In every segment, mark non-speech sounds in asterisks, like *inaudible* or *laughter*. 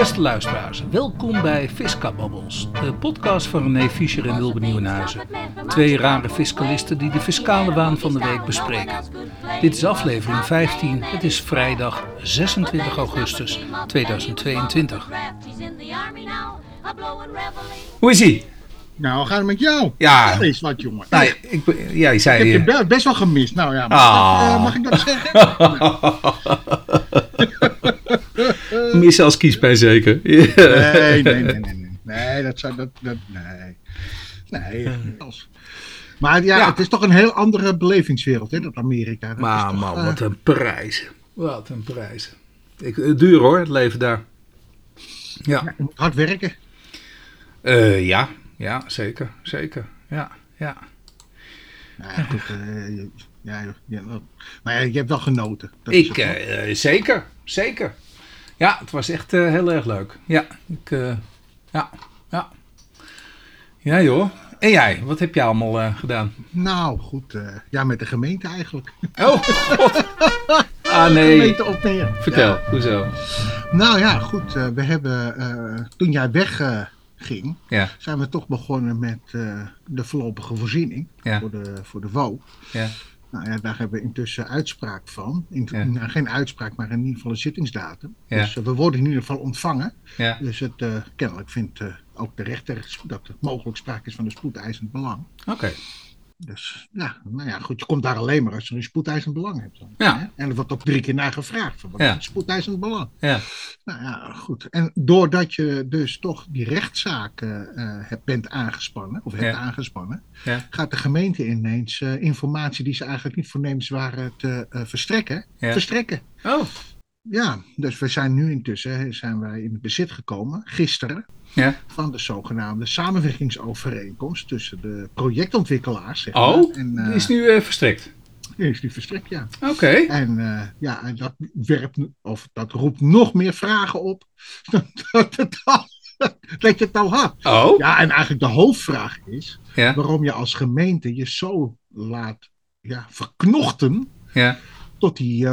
Beste luisteraars, welkom bij Fiscababbels, de podcast van René Fischer en Wilbe Nieuwenhuizen. Twee rare fiscalisten die de fiscale waan van de week bespreken. Dit is aflevering 15, het is vrijdag 26 augustus 2022. Hoe is ie? Nou, gaat het met jou? Ja. Dat is wat, jongen. Nou, ik, ja, ik zei... heb je be- best wel gemist. Nou ja, mag, Ah. ik, eh, mag ik dat zeggen? *laughs* Missen als kiespijn zeker. Nee, nee, nee, nee, nee. *laughs* Nee, dat zou... Dat, dat, nee. Nee. als- Maar ja, Ja. het is toch een heel andere belevingswereld, hè, dat Amerika. Dat Maar toch, man, eh, wat een prijs. Wat een prijs. Ik, eh, duur hoor, het leven daar. Ja, hard werken. Eh, ja, ja zeker, zeker. Ja, ja. Nou ja, goed. eh, je- ja, ja, maar je hebt wel genoten. Dat Ik, eh, eh, zeker, zeker. Ja, het was echt eh, heel erg leuk. Ja, ik, eh, ja, ja. Ja joh. En jij, wat heb jij allemaal eh, gedaan? Nou, goed. ja, met de gemeente eigenlijk. Oh, god. *laughs* Ah nee, Gemeente op neer. vertel, hoezo? Nou ja, goed. we hebben, toen jij wegging, Ja, zijn we toch begonnen met de voorlopige voorziening Ja. voor, de, voor de WO. ja, Nou ja, daar hebben we intussen uitspraak van. In, Ja. nou, geen uitspraak, maar in ieder geval een zittingsdatum. Ja. Dus eh, we worden in ieder geval ontvangen. ja. Dus het, eh, kennelijk vindt eh, ook de rechter dat er mogelijk sprake is van een spoedeisend belang. Oké. Dus ja, nou ja, goed, je komt daar alleen maar als je een spoedeisend belang hebt. Dan, Ja. hè? En er wordt ook drie keer naar gevraagd. Van, wat Ja. is spoedeisend belang? Ja, Nou ja, goed. En doordat je dus toch die rechtszaken eh, hebt, bent aangespannen, of hebt aangespannen, gaat de gemeente ineens eh, informatie die ze eigenlijk niet voornemens waren te eh, verstrekken, verstrekken. oh, Ja, dus we zijn nu intussen zijn wij in het bezit gekomen, gisteren, ja. van de zogenaamde samenwerkingsovereenkomst tussen de projectontwikkelaars. Zeg Oh, en, die eh, is nu eh, verstrekt. die is nu verstrekt, ja. Oké. En eh, ja, en dat, werpt, of dat roept nog meer vragen op *laughs* dat, het al, *laughs* dat je het al had. Oh, Ja, en eigenlijk de hoofdvraag is ja, waarom je als gemeente je zo laat ja, verknochten ja, tot die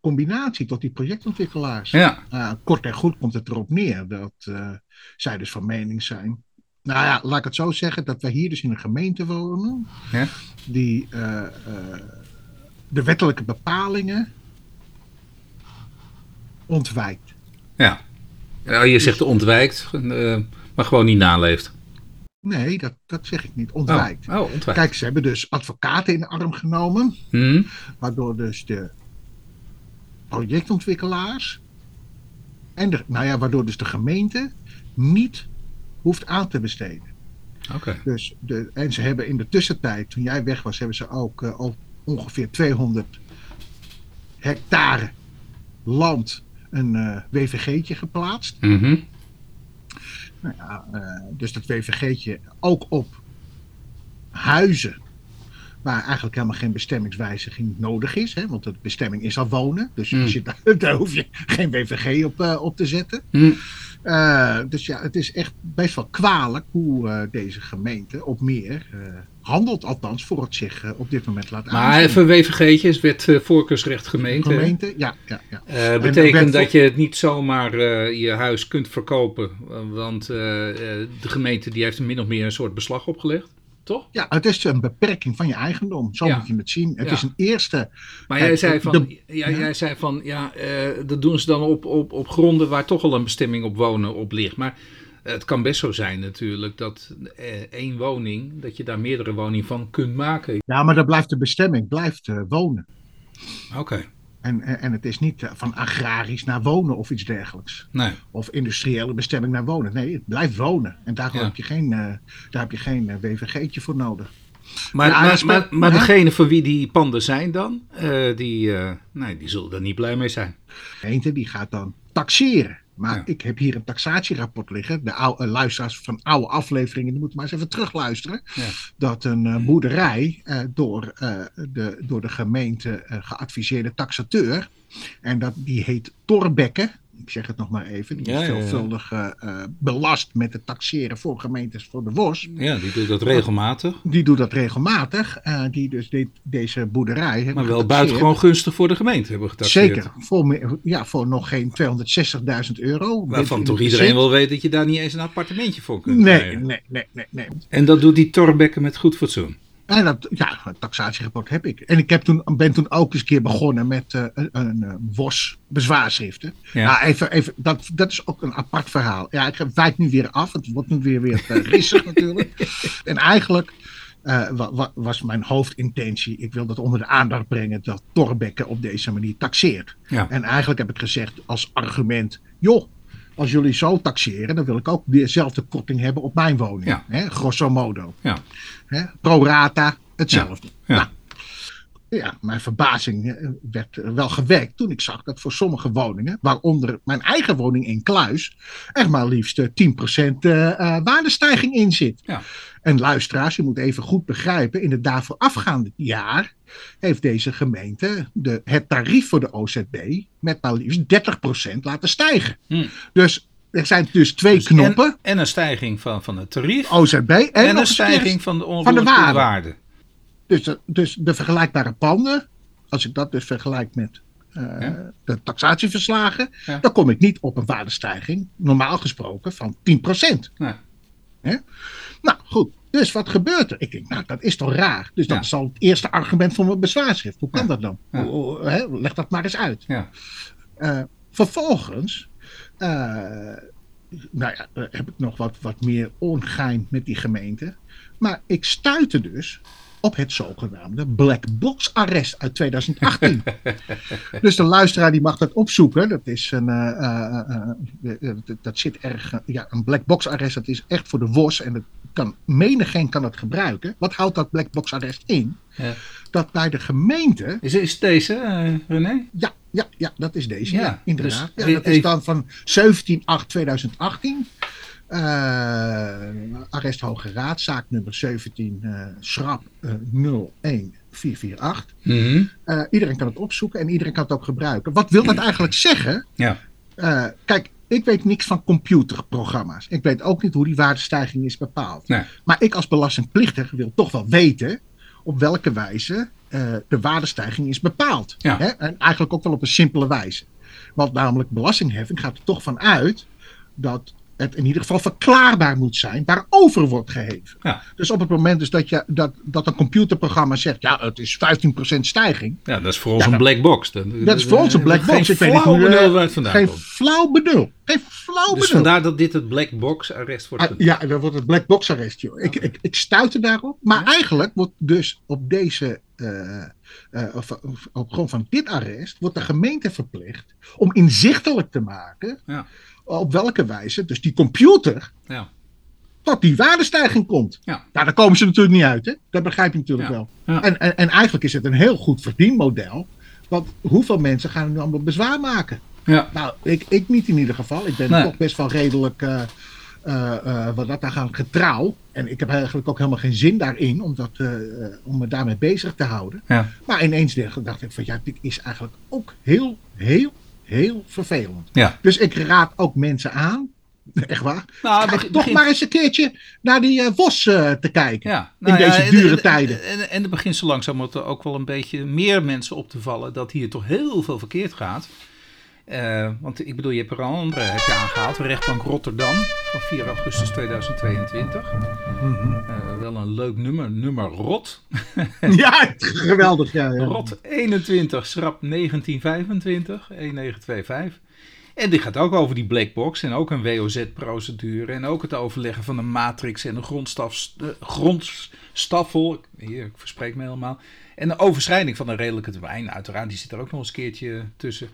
combinatie, tot die projectontwikkelaars. ja. Nou, kort en goed komt het erop neer dat eh, zij dus van mening zijn. Nou ja, laat ik het zo zeggen, dat wij hier dus in een gemeente wonen Ja. die eh, eh, de wettelijke bepalingen ontwijkt. Ja. Ja, je zegt ontwijkt, maar gewoon niet naleeft. Nee, dat, dat zeg ik niet, ontwijkt. Oh, oh ontwijkt. Kijk, ze hebben dus advocaten in de arm genomen, Hm? waardoor dus de projectontwikkelaars en de, nou ja, waardoor dus de gemeente niet hoeft aan te besteden. Oké. Dus de, en ze hebben in de tussentijd, toen jij weg was, hebben ze ook eh, al ongeveer 200 hectare land een eh, WVG'tje geplaatst. Mhm. Nou ja, eh, dus dat WVG'tje ook op huizen waar eigenlijk helemaal geen bestemmingswijziging nodig is. Hè, want de bestemming is al wonen. Dus Mm. je, daar, *laughs* daar hoef je geen WVG op, eh, op te zetten. Hm. Eh, dus ja, het is echt best wel kwalijk hoe eh, deze gemeente op meer handelt. Althans, voor het zich op dit moment laat Maar aanzien. even WVG'tje is wet voorkeursrecht gemeente. Gemeente, ja, ja, ja. En betekent dat je het niet zomaar je huis kunt verkopen. Want de gemeente die heeft er min of meer een soort beslag opgelegd. Toch? Ja, het is een beperking van je eigendom. Zo Ja. moet je het zien. Het Ja. is een eerste. Maar jij zei van, de- ja, jij zei van ja, eh, dat doen ze dan op, op, op gronden waar toch al een bestemming op wonen op ligt. Maar het kan best zo zijn natuurlijk dat eh, één woning, dat je daar meerdere woningen van kunt maken. Ja, maar dat blijft de bestemming, blijft eh, wonen. Oké, en, en het is niet eh, van agrarisch naar wonen of iets dergelijks. nee. Of industriële bestemming naar wonen. Nee, het blijft wonen. En daar Ja. heb je geen, eh, daar heb je geen eh, WVG'tje voor nodig. Maar, Ja, maar, maar, degene voor wie die panden zijn dan, eh, die, eh, nee, die zullen er niet blij mee zijn. De gemeente die gaat dan taxeren. Maar Ja. ik heb hier een taxatierapport liggen. De oude, eh, luisteraars van oude afleveringen, die moeten maar eens even terugluisteren. Ja. Dat een eh, boerderij eh, door, de, door de gemeente geadviseerde taxateur. En dat, die heet Torbekke. Ik zeg het nog maar even, die Ja, is ja, ja. veelvuldig eh, belast met het taxeren voor gemeentes voor de WOS. Ja, die doet dat regelmatig. Die doet dat regelmatig. eh, die dus dit- deze boerderij Maar wel getaxeerd. buitengewoon gunstig voor de gemeente hebben getaxeerd. Zeker, voor, ja, voor nog geen 260.000 euro. Waarvan toch iedereen wel weet dat je daar niet eens een appartementje voor kunt Nee, krijgen. nee, nee, nee, nee. En dat doet die Torbekke met goed fatsoen. En dat, ja, een taxatierapport heb ik. En ik heb toen, ben toen ook eens een keer begonnen met eh, een, een WOS bezwaarschriften. Ja. Ja. even, even, dat, dat is ook een apart verhaal. Ja, ik wijk nu weer af. Het wordt nu weer, weer eh, rissig *laughs* natuurlijk. En eigenlijk eh, wa- wa- was mijn hoofdintentie, ik wil dat onder de aandacht brengen, dat Torbekke op deze manier taxeert. Ja. En eigenlijk heb ik gezegd als argument, joh, als jullie zo taxeren, dan wil ik ook dezelfde korting hebben op mijn woning. Ja. Hè, grosso modo. Ja. Hè? Pro rata, hetzelfde. Ja. Nou, ja, mijn verbazing eh, werd wel gewekt toen ik zag dat voor sommige woningen, waaronder mijn eigen woning in Kluis, er maar liefst eh, 10% eh, eh, waardestijging in zit. Ja. En luisteraars, je moet even goed begrijpen, in het daarvoor afgaande jaar heeft deze gemeente de, het tarief voor de OZB met maar liefst 30% laten stijgen. Hm. Dus er zijn dus twee knoppen, En, en een stijging van, van het tarief. OZB en, een stijging van de van de onroerende waarde. Dus de, dus de vergelijkbare panden, als ik dat dus vergelijk met eh, Ja. de taxatieverslagen, Ja. dan kom ik niet op een waardestijging, normaal gesproken, van 10%. Nee. Nou goed, dus wat gebeurt er? Ik denk, nou dat is toch raar. Dus dat Ja. is al het eerste argument van mijn bezwaarschrift. Hoe kan Ja. dat dan? Ja. Leg dat maar eens uit. Ja. Eh, vervolgens eh, nou ja, heb ik nog wat, wat meer ongein met die gemeente. Maar ik stuitte dus op het zogenaamde black box arrest uit 2018. *laughs* dus de luisteraar die mag dat opzoeken. Dat is een, eh, dat- zit erg, ja, een black box arrest. Dat is echt voor de WOS en dat kan menigeen kan het gebruiken. Wat houdt dat black box arrest in? Ja. Dat bij de gemeente Is, is deze, eh, René? ja, ja, ja, dat is deze. Ja, Ja, inderdaad. dus ja, dat is dan van 17-8-2018. Eh, arrest Hoge Raad, zaak nummer 17, eh schrap eh, 01448. Mhm. Iedereen kan het opzoeken en iedereen kan het ook gebruiken. Wat wil dat eigenlijk zeggen? Ja. Kijk, ik weet niks van computerprogramma's. Ik weet ook niet hoe die waardestijging is bepaald. Nee. Maar ik als belastingplichtige wil toch wel weten op welke wijze eh, de waardestijging is bepaald. Ja. Hè? En eigenlijk ook wel op een simpele wijze. Want namelijk belastingheffing gaat er toch van uit dat het in ieder geval verklaarbaar moet zijn waarover wordt geheven. Ja. Dus op het moment dus dat, je, dat, dat een computerprogramma zegt, ja, het is 15% stijging. ja, dat is voor ons Ja, een black box. Dat, Dat is voor ons een black *laughs* box. Geen Ik weet niet flauw eh, benul waar het vandaan Geen komt. flauw benul. Geen flauw Dus benul. vandaar dat dit het black box arrest wordt Ah, ja, dat wordt het black box arrest, joh. Ik, ik, ik stuitte daarop. Maar eigenlijk wordt dus op deze, eh, eh, of, of op grond van dit arrest, wordt de gemeente verplicht om inzichtelijk te maken Ja. Op welke wijze, dus die computer, Ja. tot die waardestijging komt. Ja. Nou, daar komen ze natuurlijk niet uit, hè? Dat begrijp je natuurlijk Ja. wel. Ja. En, en, en eigenlijk is het een heel goed verdienmodel. Want hoeveel mensen gaan er nu allemaal bezwaar maken? Ja. Nou, ik, ik niet in ieder geval. Ik ben Nee. toch best wel redelijk, eh, eh, eh, wat dat daar gaat, getrouw. En ik heb eigenlijk ook helemaal geen zin daarin om, dat, om me daarmee bezig te houden. Ja. Maar ineens dacht ik van ja, dit is eigenlijk ook heel, heel, heel vervelend. Ja. Dus ik raad ook mensen aan, *laughs* echt waar, Nou, begin- toch begin- maar eens een keertje naar die eh, te kijken. Ja, In deze en- dure en- tijden. En, en er begint zo langzaam ook wel een beetje meer mensen op te vallen dat hier toch heel veel verkeerd gaat. Eh, want ik bedoel, je hebt er al een andere heb je aangehaald, de rechtbank Rotterdam van 4 augustus 2022. Mhm. Eh, wel een leuk nummer, nummer ROT. *laughs* Ja, geweldig. Ja, ja. ROT 21, schrap 1925, 1925. En die gaat ook over die black box en ook een WOZ-procedure. En ook het overleggen van een matrix en een grondstaf, de grondstaffel. Hier, ik verspreek me helemaal. En de overschrijding van een redelijke termijn. Uiteraard, die zit er ook nog eens een keertje tussen.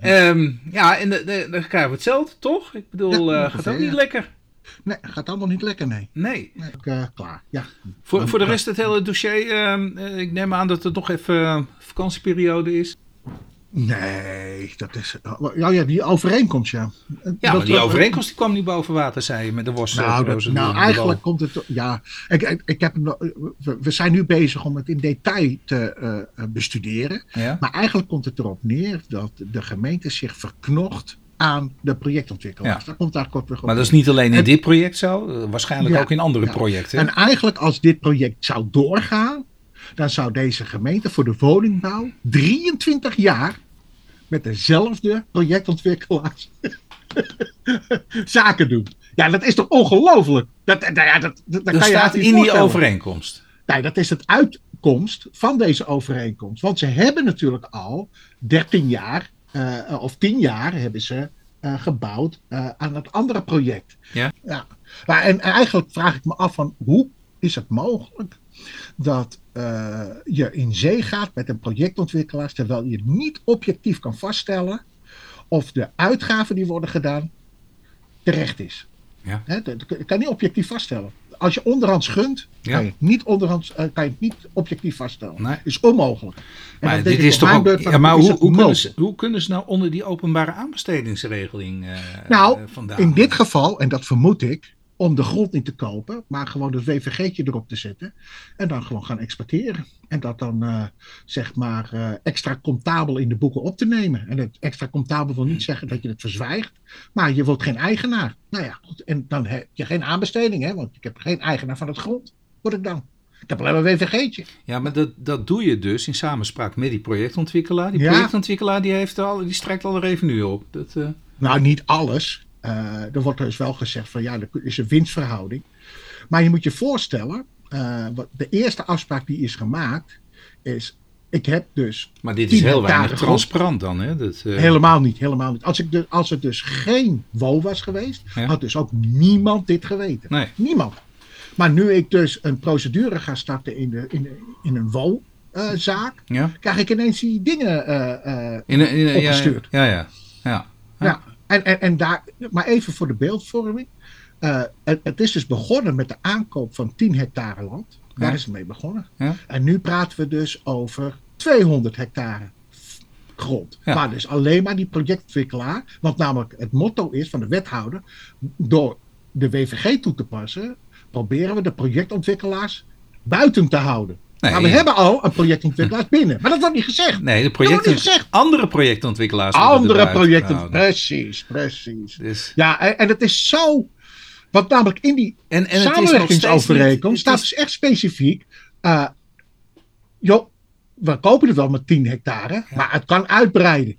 Ehm, ja, en de, de, dan krijgen we hetzelfde, toch? Ik bedoel, Ja, eh, gaat ook niet lekker. Nee, gaat allemaal niet lekker, nee. Nee. eh, klaar, ja. Voor, voor de rest het hele dossier, ehm, eh, ik neem aan dat het nog even vakantieperiode is. Nee, dat is. Ja, ja, die overeenkomst, ja. Ja, Dat- die dat- overeenkomst die kwam niet boven water, zei je, met de worst. Nou, dat- nou eigenlijk komt het. Ja, ik, ik, ik heb, we, we zijn nu bezig om het in detail te eh, eh, bestuderen. Ja? Maar eigenlijk komt het erop neer dat de gemeente zich verknocht aan de projectontwikkelaars. Ja. Daar komt daar kort weer op. Maar dat is niet alleen in En- dit project zo, eh, waarschijnlijk Ja, ook in andere projecten. En eigenlijk als dit project zou doorgaan, dan zou deze gemeente voor de woningbouw 23 jaar met dezelfde projectontwikkelaars *laughs* zaken doen. Ja, dat is toch ongelooflijk? Dat, dat, ja, dat, dat, dat dat kan je staat niet in die overeenkomst. Nee, dat is het uitkomst van deze overeenkomst. Want ze hebben natuurlijk al 13 jaar eh, of 10 jaar hebben ze eh, gebouwd eh, aan het andere project. Ja. ja. Maar, en eigenlijk vraag ik me af van hoe is het mogelijk dat eh, je in zee gaat met een projectontwikkelaar terwijl je niet objectief kan vaststellen of de uitgaven die worden gedaan terecht is. Ja. Dat kan je niet objectief vaststellen. Als je onderhands gunt, Ja. kan, je het niet onderhands, eh, kan je het niet objectief vaststellen. Nee. is onmogelijk. En Maar dit is toch mijn ook. beurt van, Ja, maar hoe, hoe, kunnen ze, hoe kunnen ze nou onder die openbare aanbestedingsregeling eh Nou, vandaan? In dit geval, en dat vermoed ik, om de grond niet te kopen, maar gewoon het WVG'tje erop te zetten. En dan gewoon gaan exporteren. En dat dan, eh, zeg maar, eh, extra comptabel in de boeken op te nemen. En het extra comptabel wil niet zeggen dat je het verzwijgt, maar je wordt geen eigenaar. Nou ja, goed. En dan heb je geen aanbesteding, hè, want ik heb geen eigenaar van het grond. Word ik dan? Ik heb alleen maar een WVG'tje. Ja, maar dat, dat doe je dus in samenspraak met die projectontwikkelaar. Die projectontwikkelaar die heeft al, die strijkt al een revenue op. Dat, eh, Nou, niet alles. Eh, er wordt dus wel gezegd van ja, er is een winstverhouding. Maar je moet je voorstellen, eh, wat de eerste afspraak die is gemaakt is, ik heb dus maar dit is 10 heel weinig grond. transparant dan. Hè? Dat, eh, helemaal niet, helemaal niet. Als, ik de, als het dus geen WO was geweest, Ja. had dus ook niemand dit geweten. Nee. Niemand. Maar nu ik dus een procedure ga starten in, de, in, de- in een WO-zaak, Ja? krijg ik ineens die dingen In, in, Opgestuurd. Ja, ja. ja. Ja, en, en, en daar, maar even voor de beeldvorming. Eh, het, het is dus begonnen met de aankoop van 10 hectare land. Daar Ja. is het mee begonnen. Ja. En nu praten we dus over 200 hectare grond. Ja. Maar dus alleen maar die projectontwikkelaar. Want namelijk het motto is van de wethouder. Door de WVG toe te passen. Proberen we de projectontwikkelaars buiten te houden. Nee. maar we hebben al een projectontwikkelaar binnen. Maar dat wordt niet gezegd. Nee, de Dat wordt projecten, niet gezegd. andere projectontwikkelaars Andere projecten. Precies, precies. Dus, Ja, en, en het is zo. Want namelijk in die en, en samenwerkingsovereenkomst staat dus echt specifiek. eh joh, we kopen het wel met 10 hectare, maar het kan uitbreiden.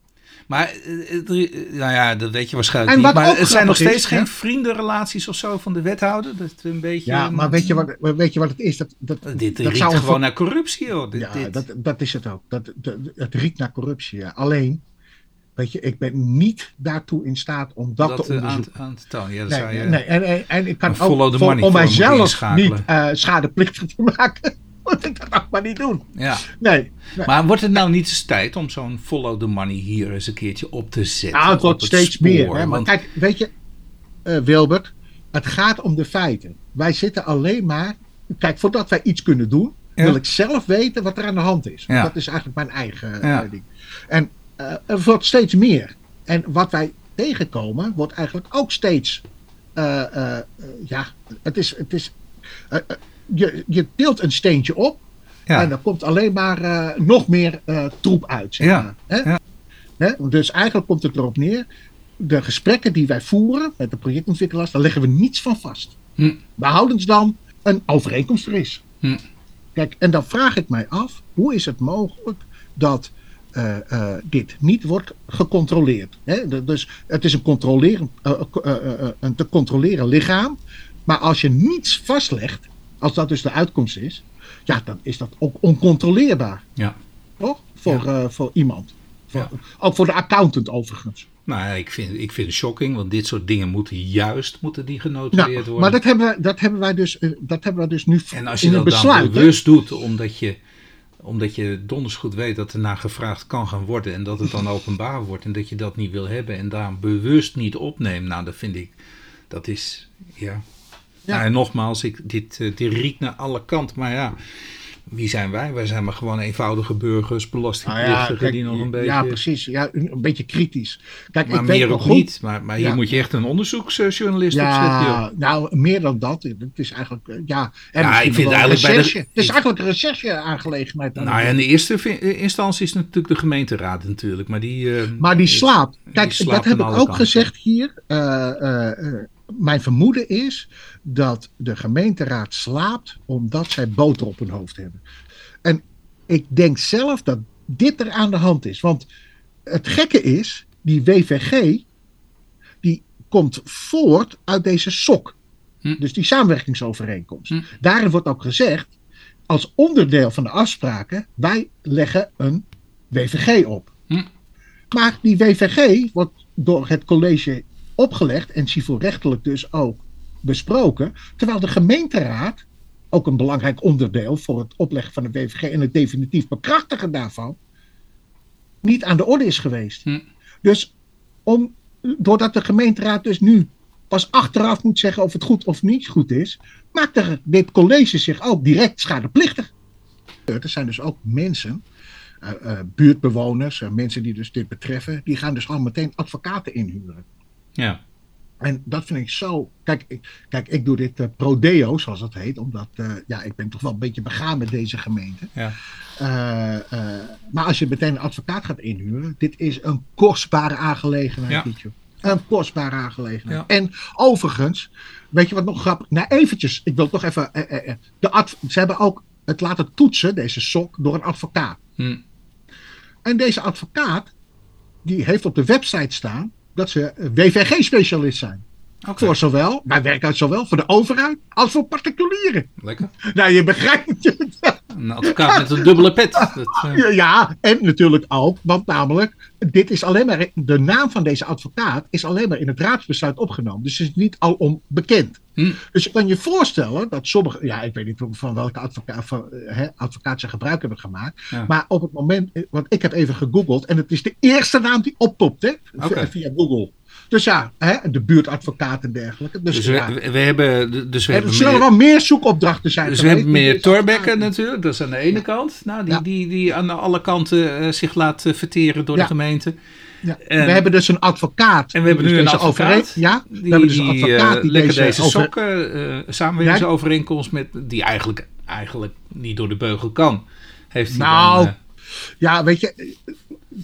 Maar, eh, het- nou ja, dat weet je waarschijnlijk En niet. Maar het zijn nog steeds is, geen hè? vriendenrelaties of zo van de wethouder. Dat is een beetje... Ja, maar weet je wat, weet je wat het is? Dat, dat, Dit dat riekt gewoon naar corruptie, hoor. Dit, Ja, dit. dat, dat is het ook. Dat, dat, het riekt naar corruptie. Ja. Alleen, weet je, ik ben niet daartoe in staat om dat, dat te eh, aan, onderzoeken. aan te tonen. Ja, dat Nee, zou je... nee, en, en, en ik kan ook voor- om mijzelf niet eh schadeplichtig te *laughs* maken, *laughs* dat ook maar niet doen. Ja. Nee, nee. Maar wordt het nou niet eens tijd om zo'n follow the money hier eens een keertje op te zetten? Nou, het wordt steeds spoor? meer. Hè? Maar Want- kijk, weet je, eh, Wilbert, het gaat om de feiten. Wij zitten alleen maar. Kijk, voordat wij iets kunnen doen, Ja. wil ik zelf weten wat er aan de hand is. Ja. Dat is eigenlijk mijn eigen eh, Ja. ding. En eh, er wordt steeds meer. En wat wij tegenkomen, wordt eigenlijk ook steeds. ja, het is. Het is je, je tilt een steentje op. ja. En er komt alleen maar eh, nog meer eh, troep uit. Zeg Ja, maar, hè? ja. Hè? Dus eigenlijk komt het erop neer. De gesprekken die wij voeren met de projectontwikkelaars, daar leggen we niets van vast. Hm. Behoudens dan een overeenkomst er is. Hm. Kijk, en dan vraag ik mij af, hoe is het mogelijk dat eh, dit niet wordt gecontroleerd? Hè? De- Dus het is een, controleren, een te controleren lichaam. Maar als je niets vastlegt, als dat dus de uitkomst is, ja, dan is dat ook oncontroleerbaar. Ja. Toch? Voor, eh, voor iemand. Voor, Ook voor de accountant overigens. Nou, ja, ik vind, ik vind het shocking, want dit soort dingen moeten juist moeten die genotuleerd Nou, worden. maar dat hebben, wij, dat, hebben wij dus, eh, dat hebben wij dus nu en als je in dat besluit. dan hè? bewust doet, omdat je, omdat je donders goed weet dat er naar gevraagd kan gaan worden en dat het dan *laughs* openbaar wordt en dat je dat niet wil hebben en daar bewust niet opneemt, nou, dat vind ik, dat is, ja. Ja. Nou, en nogmaals, ik, dit, eh, dit riekt naar alle kanten, maar ja, wie zijn wij? Wij zijn maar gewoon eenvoudige burgers, Nou belastingplichtigen ja, kijk, die nog een beetje... ja, precies. Ja, een, beetje kritisch. Kijk, maar ik weet meer nog ook goed, niet. Maar, maar hier Ja. moet je echt een onderzoeksjournalist op zetten, joh. Ja, nou, meer dan dat. Het is eigenlijk, eh, ja... En Ja, ik vind eigenlijk bij de-. Het is eigenlijk een recherche-aangelegenheid. Nou ja, in de eerste vi- instantie is natuurlijk de gemeenteraad natuurlijk. Maar die... eh, Maar die slaapt. Kijk, slaapt dat heb ik ook gezegd hier. Eh, eh, eh, mijn vermoeden is dat de gemeenteraad slaapt omdat zij boter op hun hoofd hebben. En ik denk zelf dat dit er aan de hand is. Want het gekke is, die WVG, die komt voort uit deze SOC. Hm. Dus die samenwerkingsovereenkomst. Hm. Daarin wordt ook gezegd, als onderdeel van de afspraken, wij leggen een WVG op. Hm. Maar die WVG wordt door het college opgelegd en civielrechtelijk dus ook besproken. Terwijl de gemeenteraad, ook een belangrijk onderdeel voor het opleggen van de WVG en het definitief bekrachtigen daarvan, niet aan de orde is geweest. Hm. Dus om, doordat de gemeenteraad dus nu pas achteraf moet zeggen of het goed of niet goed is, maakt er dit college zich ook direct schadeplichtig. Er zijn dus ook mensen, eh, eh, buurtbewoners, eh, mensen die dus dit betreffen, die gaan dus al meteen advocaten inhuren. Ja. En dat vind ik zo. Kijk, ik, kijk, ik doe dit eh, pro deo, zoals dat heet, omdat eh, ja, ik ben toch wel een beetje begaan met deze gemeente. Ja. Eh, eh, maar als je meteen een advocaat gaat inhuren, dit is een kostbare aangelegenheid. Ja. Een kostbare aangelegenheid. Ja. En overigens, weet je wat nog grappig? Nou, eventjes, ik wil toch even. eh, eh, eh, de ze hebben ook het laten toetsen, deze sok, door een advocaat. Hm. En deze advocaat, die heeft op de website staan dat ze WVG-specialist zijn. Oké. Voor zowel, wij werken uit zowel voor de overheid als voor particulieren. Lekker. *laughs* Nou, je begrijpt het. Een advocaat met een dubbele pet. Dat, eh, Ja, en natuurlijk ook, want namelijk, dit is alleen maar, de naam van deze advocaat is alleen maar in het raadsbesluit opgenomen. Dus het is niet al onbekend. hm. Dus je kan je voorstellen dat sommige, ja, ik weet niet van welke advocaat, van, hè, advocaat ze gebruik hebben gemaakt. Ja. Maar op het moment, eh, want ik heb even gegoogeld en het is de eerste naam die oppopt, hè, via Google. Dus ja, hè, de buurtadvocaat en dergelijke. Dus, Dus ja, we, we hebben... Dus we er zullen meer, wel meer zoekopdrachten zijn. dus we hebben meer deze Torbekke advocaat- natuurlijk. Dat is aan de ene kant. Nou, die, Ja. die, die aan alle kanten eh, zich laat eh, verteren door de gemeente. Ja, En- we hebben dus een advocaat. En we hebben nu een dus deze advocaat. overeen- Ja, Die, we hebben dus een die, advocaat eh, die deze, deze over- sokken, eh samenwerkingsovereenkomst met die eigenlijk, eigenlijk niet door de beugel kan. Heeft hij Nou, dan, Ja, weet je,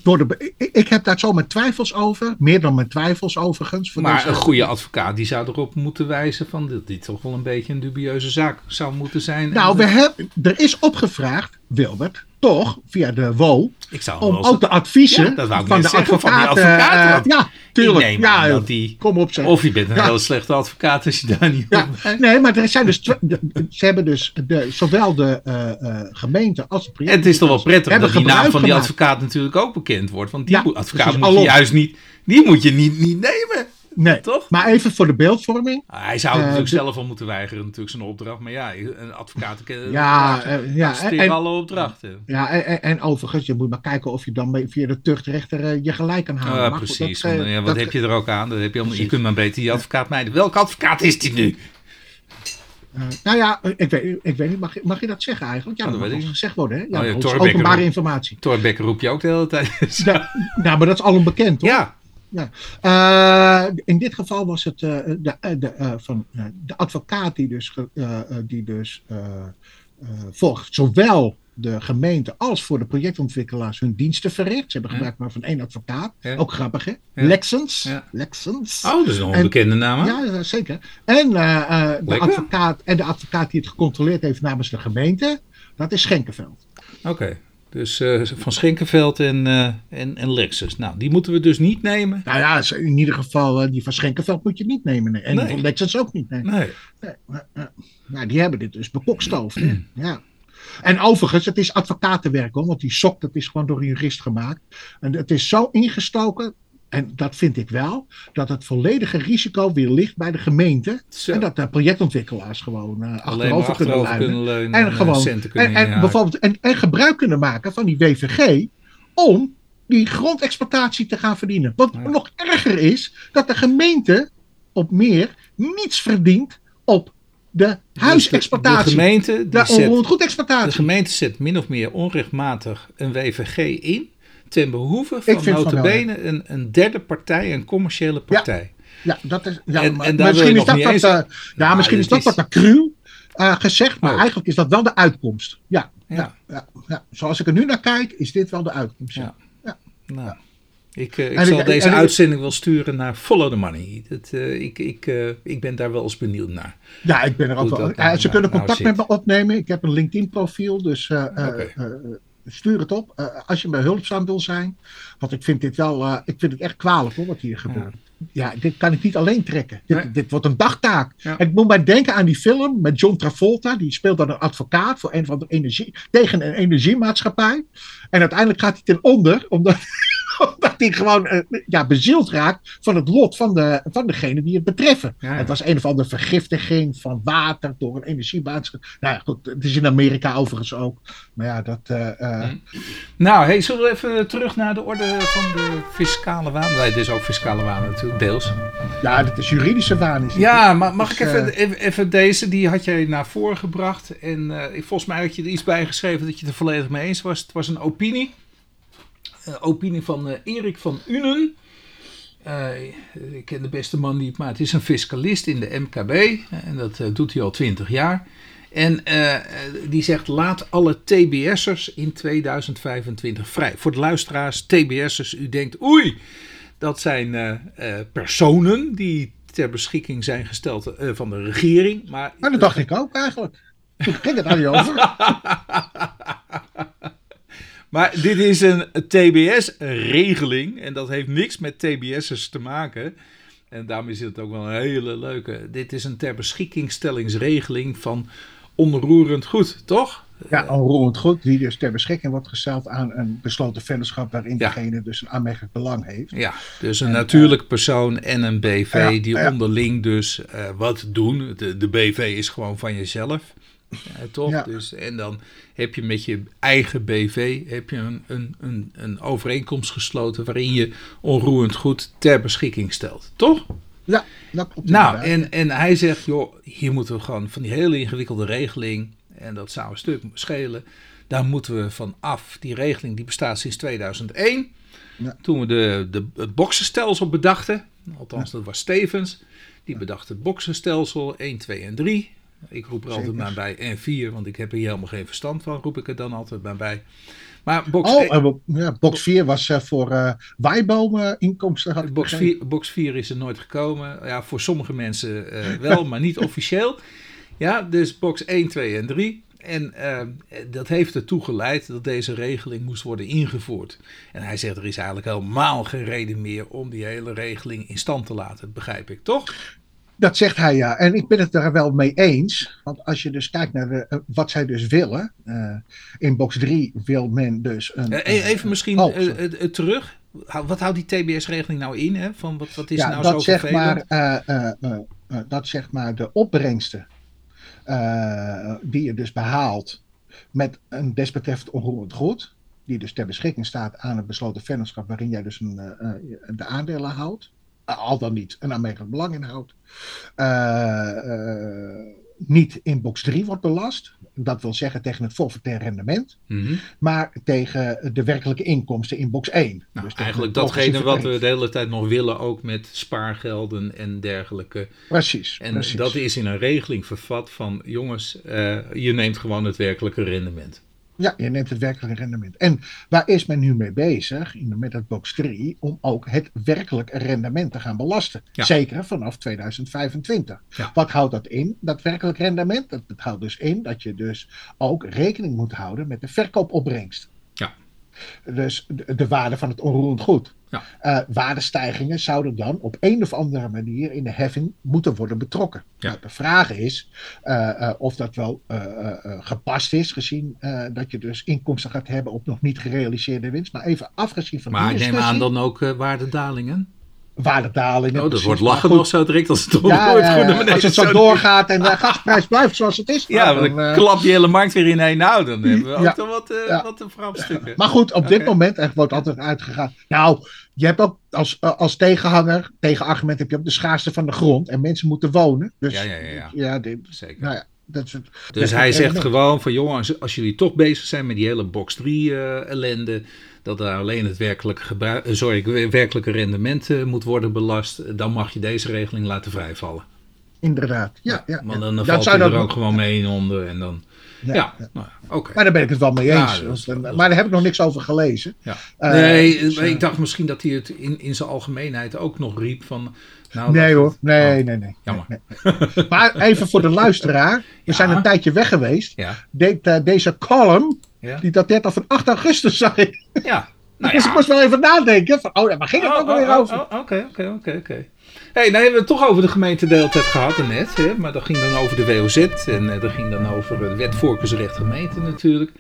door de, ik, ik heb daar zo mijn twijfels over. Meer dan mijn twijfels overigens. voor maar deze- een goede advocaat die zou erop moeten wijzen van dat dit toch wel een beetje een dubieuze zaak zou moeten zijn. Nou, En, we hebben, er is opgevraagd, Wilbert, toch, via de WO, ik zou om ook de adviezen Ja, van, de zeggen, van die advocaat... eh, want ja, tuurlijk. ik ja, dat die, Kom op zeg. of je bent een Ja. hele slechte advocaat als je daar niet Ja, op bent. nee, maar er zijn dus de- ze hebben dus de, zowel de eh, eh, gemeente als de En het is toch wel prettig dat die naam van die advocaat natuurlijk ook bekend wordt. Want die moet- advocaat moet je juist niet, die moet je niet, niet nemen. Nee, Toch? maar even voor de beeldvorming. Ah, Hij zou het Eh, natuurlijk de- zelf al moeten weigeren, natuurlijk zijn opdracht. Maar ja, een advocaat Ja, ja, eh, ja, ja, en- alle opdrachten. Ja, en, en- en overigens, je moet maar kijken of je dan via de tuchtrechter eh, je gelijk kan halen. Ja, Maar goed, precies. dat, eh, want, ja, wat dat- heb je er ook aan? Dat heb je, allemaal, je kunt maar beter die advocaat mijden. Welke advocaat is die nu? eh, nou ja, ik weet, ik weet niet, mag, je- mag je dat zeggen eigenlijk? Ja, Oh, dat, ik gezegd worden, hè? Ja, Oh ja, openbare ook. informatie. Torbekker roep je ook de hele tijd. Ja, nou, maar dat is al onbekend, toch? ja, Eh, in dit geval was het eh, de, eh, de, van, de advocaat die dus, die dus voor zowel de gemeente als voor de projectontwikkelaars hun diensten verricht. Ze hebben Ja. gebruik maar van één advocaat. Ja. Ook grappig, hè? Ja. Lexens. Ja. Lexens. oh, dat is een En- bekende naam. Ja, ja, zeker. En, de Lekker. advocaat, en de advocaat die het gecontroleerd heeft namens de gemeente, dat is Schenkenveld. Oké. Dus eh, van Schenkenveld en, eh, en, en Lexus. Nou, die moeten we dus niet nemen. Nou ja, in ieder geval, eh, die van Schenkenveld moet je niet nemen. Nee. En Nee. van Lexens ook niet. Nee. Nee. Nee, maar, nou, die hebben dit dus bekokstoofd. ja. En overigens, het is advocatenwerk hoor, want die sok dat is gewoon door een jurist gemaakt. En het is zo ingestoken, en dat vind ik wel, dat het volledige risico weer ligt bij de gemeente. Zo. En dat de projectontwikkelaars gewoon eh, achterover kunnen leunen. kunnen leunen En, en, gewoon, en, bijvoorbeeld, en, en gebruik kunnen maken van die WVG om die grondexploitatie te gaan verdienen. Wat Ja. nog erger is, dat de gemeente op meer niets verdient op de huisexploitatie. Dus de, de gemeente, de exploitatie. De gemeente zet min of meer onrechtmatig een WVG in ten behoeve van notabene een, een derde partij, een commerciële partij. Ja, ja dat is. Ja, en, maar, en misschien is dat wat, eens... uh, ja, misschien is dat wat acruw uh, gezegd, maar oh. eigenlijk is dat wel de uitkomst. Ja, ja. Ja, ja, Zoals ik er nu naar kijk, is dit wel de uitkomst. Ja. Ja. Nou. Ik, uh, ik zal ik, deze uitzending wel sturen naar Follow the Money. Dat, uh, ik, ik, uh, ik ben daar wel eens benieuwd naar. Ja, ik ben er ook wel. Nou, ze kunnen contact nou met me opnemen. Ik heb een LinkedIn profiel, dus okay. Stuur het op. als je me hulpzaam wil zijn. Want ik vind dit wel, ik vind het echt kwalijk hoor, wat hier gebeurt. Ja, dit kan ik niet alleen trekken. Dit, dit wordt een dagtaak. Ja. Ik moet maar denken aan die film met John Travolta. Die speelt dan een advocaat voor een van de energie, tegen een energiemaatschappij. En uiteindelijk gaat hij ten onder, omdat *laughs* *laughs* omdat hij gewoon uh, ja, bezield raakt van het lot van, de, van degene die het betreffen. Ja, ja. Het was een of andere vergiftiging van water door een energiemaatschappij. Nou ja, goed, het is in Amerika overigens ook. Maar ja, dat... Uh, uh... Nou, hey, zullen we even terug naar de orde van de fiscale waan? Wij dus ook fiscale waan natuurlijk, deels. Ja, dat is juridische waan. Is ja, maar mag dus, ik even, even, even, deze, die had jij naar voren gebracht. En volgens mij had je er iets bij geschreven dat je het er volledig mee eens was. Het was een opinie. Uh, opinie van uh, Erik van Unen. Uh, ik ken de beste man niet, maar het is een fiscalist in de MKB. En dat doet hij al twintig jaar. En die zegt: laat alle TBS'ers in 2025 vrij. Voor de luisteraars, TBS'ers, u denkt: oei, dat zijn personen die ter beschikking zijn gesteld van de regering. Maar, maar dat dacht ik ook eigenlijk. Toen ging het aan je over. *laughs* Maar dit is een TBS-regeling en dat heeft niks met TBS'ers te maken. En daarom is het ook wel een hele leuke. Dit is een ter beschikkingstellingsregeling van onroerend goed, toch? Ja, onroerend goed, die dus ter beschikking wordt gesteld aan een besloten vennootschap waarin ja. degene dus een aanmerkelijk belang heeft. Ja, dus een en, natuurlijk uh, persoon en een BV ja, die ja. onderling dus uh, wat doen. De, de BV is gewoon van jezelf. Ja, toch? Ja. Dus, en dan heb je met je eigen BV heb je een, een, een, een overeenkomst gesloten waarin je onroerend goed ter beschikking stelt. Toch? Ja, dat klopt. Nou, en, en hij zegt, joh, hier moeten we gewoon van die hele ingewikkelde regeling, en dat zou een stuk schelen, daar moeten we van af. Die regeling die bestaat sinds 2001. Ja. Toen we de, de, het boksenstelsel bedachten, althans ja. dat was Stevens, die bedacht het boksenstelsel 1, 2 en 3. Ik roep er Zeker. altijd maar bij en 4, want ik heb er helemaal geen verstand van, roep ik er dan altijd maar bij. Maar box, oh, uh, ja, box 4 was uh, voor uh, waaibomen inkomsten. Had box, 4, box 4 is er nooit gekomen. Ja, voor sommige mensen wel, maar niet officieel. Ja, dus box 1, 2 en 3. En dat heeft ertoe geleid dat deze regeling moest worden ingevoerd. En hij zegt er is eigenlijk helemaal geen reden meer om die hele regeling in stand te laten. begrijp ik, toch? Dat zegt hij ja. En ik ben het er wel mee eens. Want als je dus kijkt naar de, uh, wat zij dus willen. Uh, in box 3 wil men dus een. Uh, even misschien oh, terug. Wat houdt die TBS-regeling nou in? Hè? Van wat, wat is ja, nou dat zo zeg vervelend? maar, Dat zeg maar de opbrengsten. die je dus behaalt. met een desbetreffend onroerend goed. Die dus ter beschikking staat aan een besloten vennootschap. waarin jij dus een, de aandelen houdt al dan niet een aanmerkelijk belang inhoudt, uh, uh, niet in box 3 wordt belast. Dat wil zeggen tegen het forfaitair rendement, mm -hmm. maar tegen de werkelijke inkomsten in box 1. Nou, dus eigenlijk datgene wat we de hele tijd nog willen, ook met spaargelden en dergelijke. Precies. En precies. dat is in een regeling vervat van jongens, uh, je neemt gewoon het werkelijke rendement. Ja, je neemt het werkelijke rendement. En waar is men nu mee bezig, met het box 3, om ook het werkelijke rendement te gaan belasten? Ja. Zeker vanaf 2025. Ja. Wat houdt dat in, dat werkelijk rendement? Dat, dat houdt dus in dat je dus ook rekening moet houden met de verkoopopbrengst. Ja. Dus de, de waarde van het onroerend goed. Ja. Uh, waardestijgingen zouden dan op een of andere manier in de heffing moeten worden betrokken. Ja. Nou, de vraag is uh, uh, of dat wel gepast is, gezien dat je dus inkomsten gaat hebben op nog niet gerealiseerde winst. Maar even afgezien van maar die Maar neem aan dan ook waardedalingen? waardedalingen. Oh, dat precies. wordt lachen nog zo direct als het Ja, beneden als het zo doorgaat en de gasprijs blijft zoals het is. Ja, nou, dan eh, klapt die hele markt weer ineen. Nou, dan hebben we ook Ja. toch wat, eh Ja. wat een. Maar goed, op dit moment er wordt altijd uitgegaan. Nou, je hebt ook als, eh, als tegenhanger, tegenargument heb je ook de schaarste van de grond. En mensen moeten wonen. Dus Ja, ja, ja, ja. ja, dit- Zeker. nou ja, dat. Dus dat hij zegt gewoon van jongens, als jullie toch bezig zijn met die hele box 3 eh, ellende, dat er alleen het werkelijke, gebruik, eh, sorry, het werkelijke rendement moet worden belast, dan mag je deze regeling laten vrijvallen. Inderdaad. Ja, ja, ja. dan, Dat valt hij er dan- ook gewoon mee in onder en dan, ja, nou. Maar daar ben ik het wel mee Ja, eens. dat dat maar daar heb ik nog niks over gelezen. Ja. Eh, nee, dus, maar eh, ik dacht misschien dat hij het in, in zijn algemeenheid ook nog riep van... Nou, Nee hoor, nee, Oh, nee, nee. Jammer. Nee, nee. Maar even voor de *laughs* luisteraar. We Ja. zijn een tijdje weg geweest. De- deze column, die dateert al van 8 augustus, zag ik. ja. Nou *laughs* dus ja. ik moest wel even nadenken. Van, oh, waar ging het Oh, ook alweer oh, over? Oké, oké, oké, oké. Hey, nou hebben we het toch over de gemeente de hele tijd gehad net. Hè? Maar dat ging dan over de WOZ en eh, dat ging dan over de wet voorkeursrecht gemeente natuurlijk.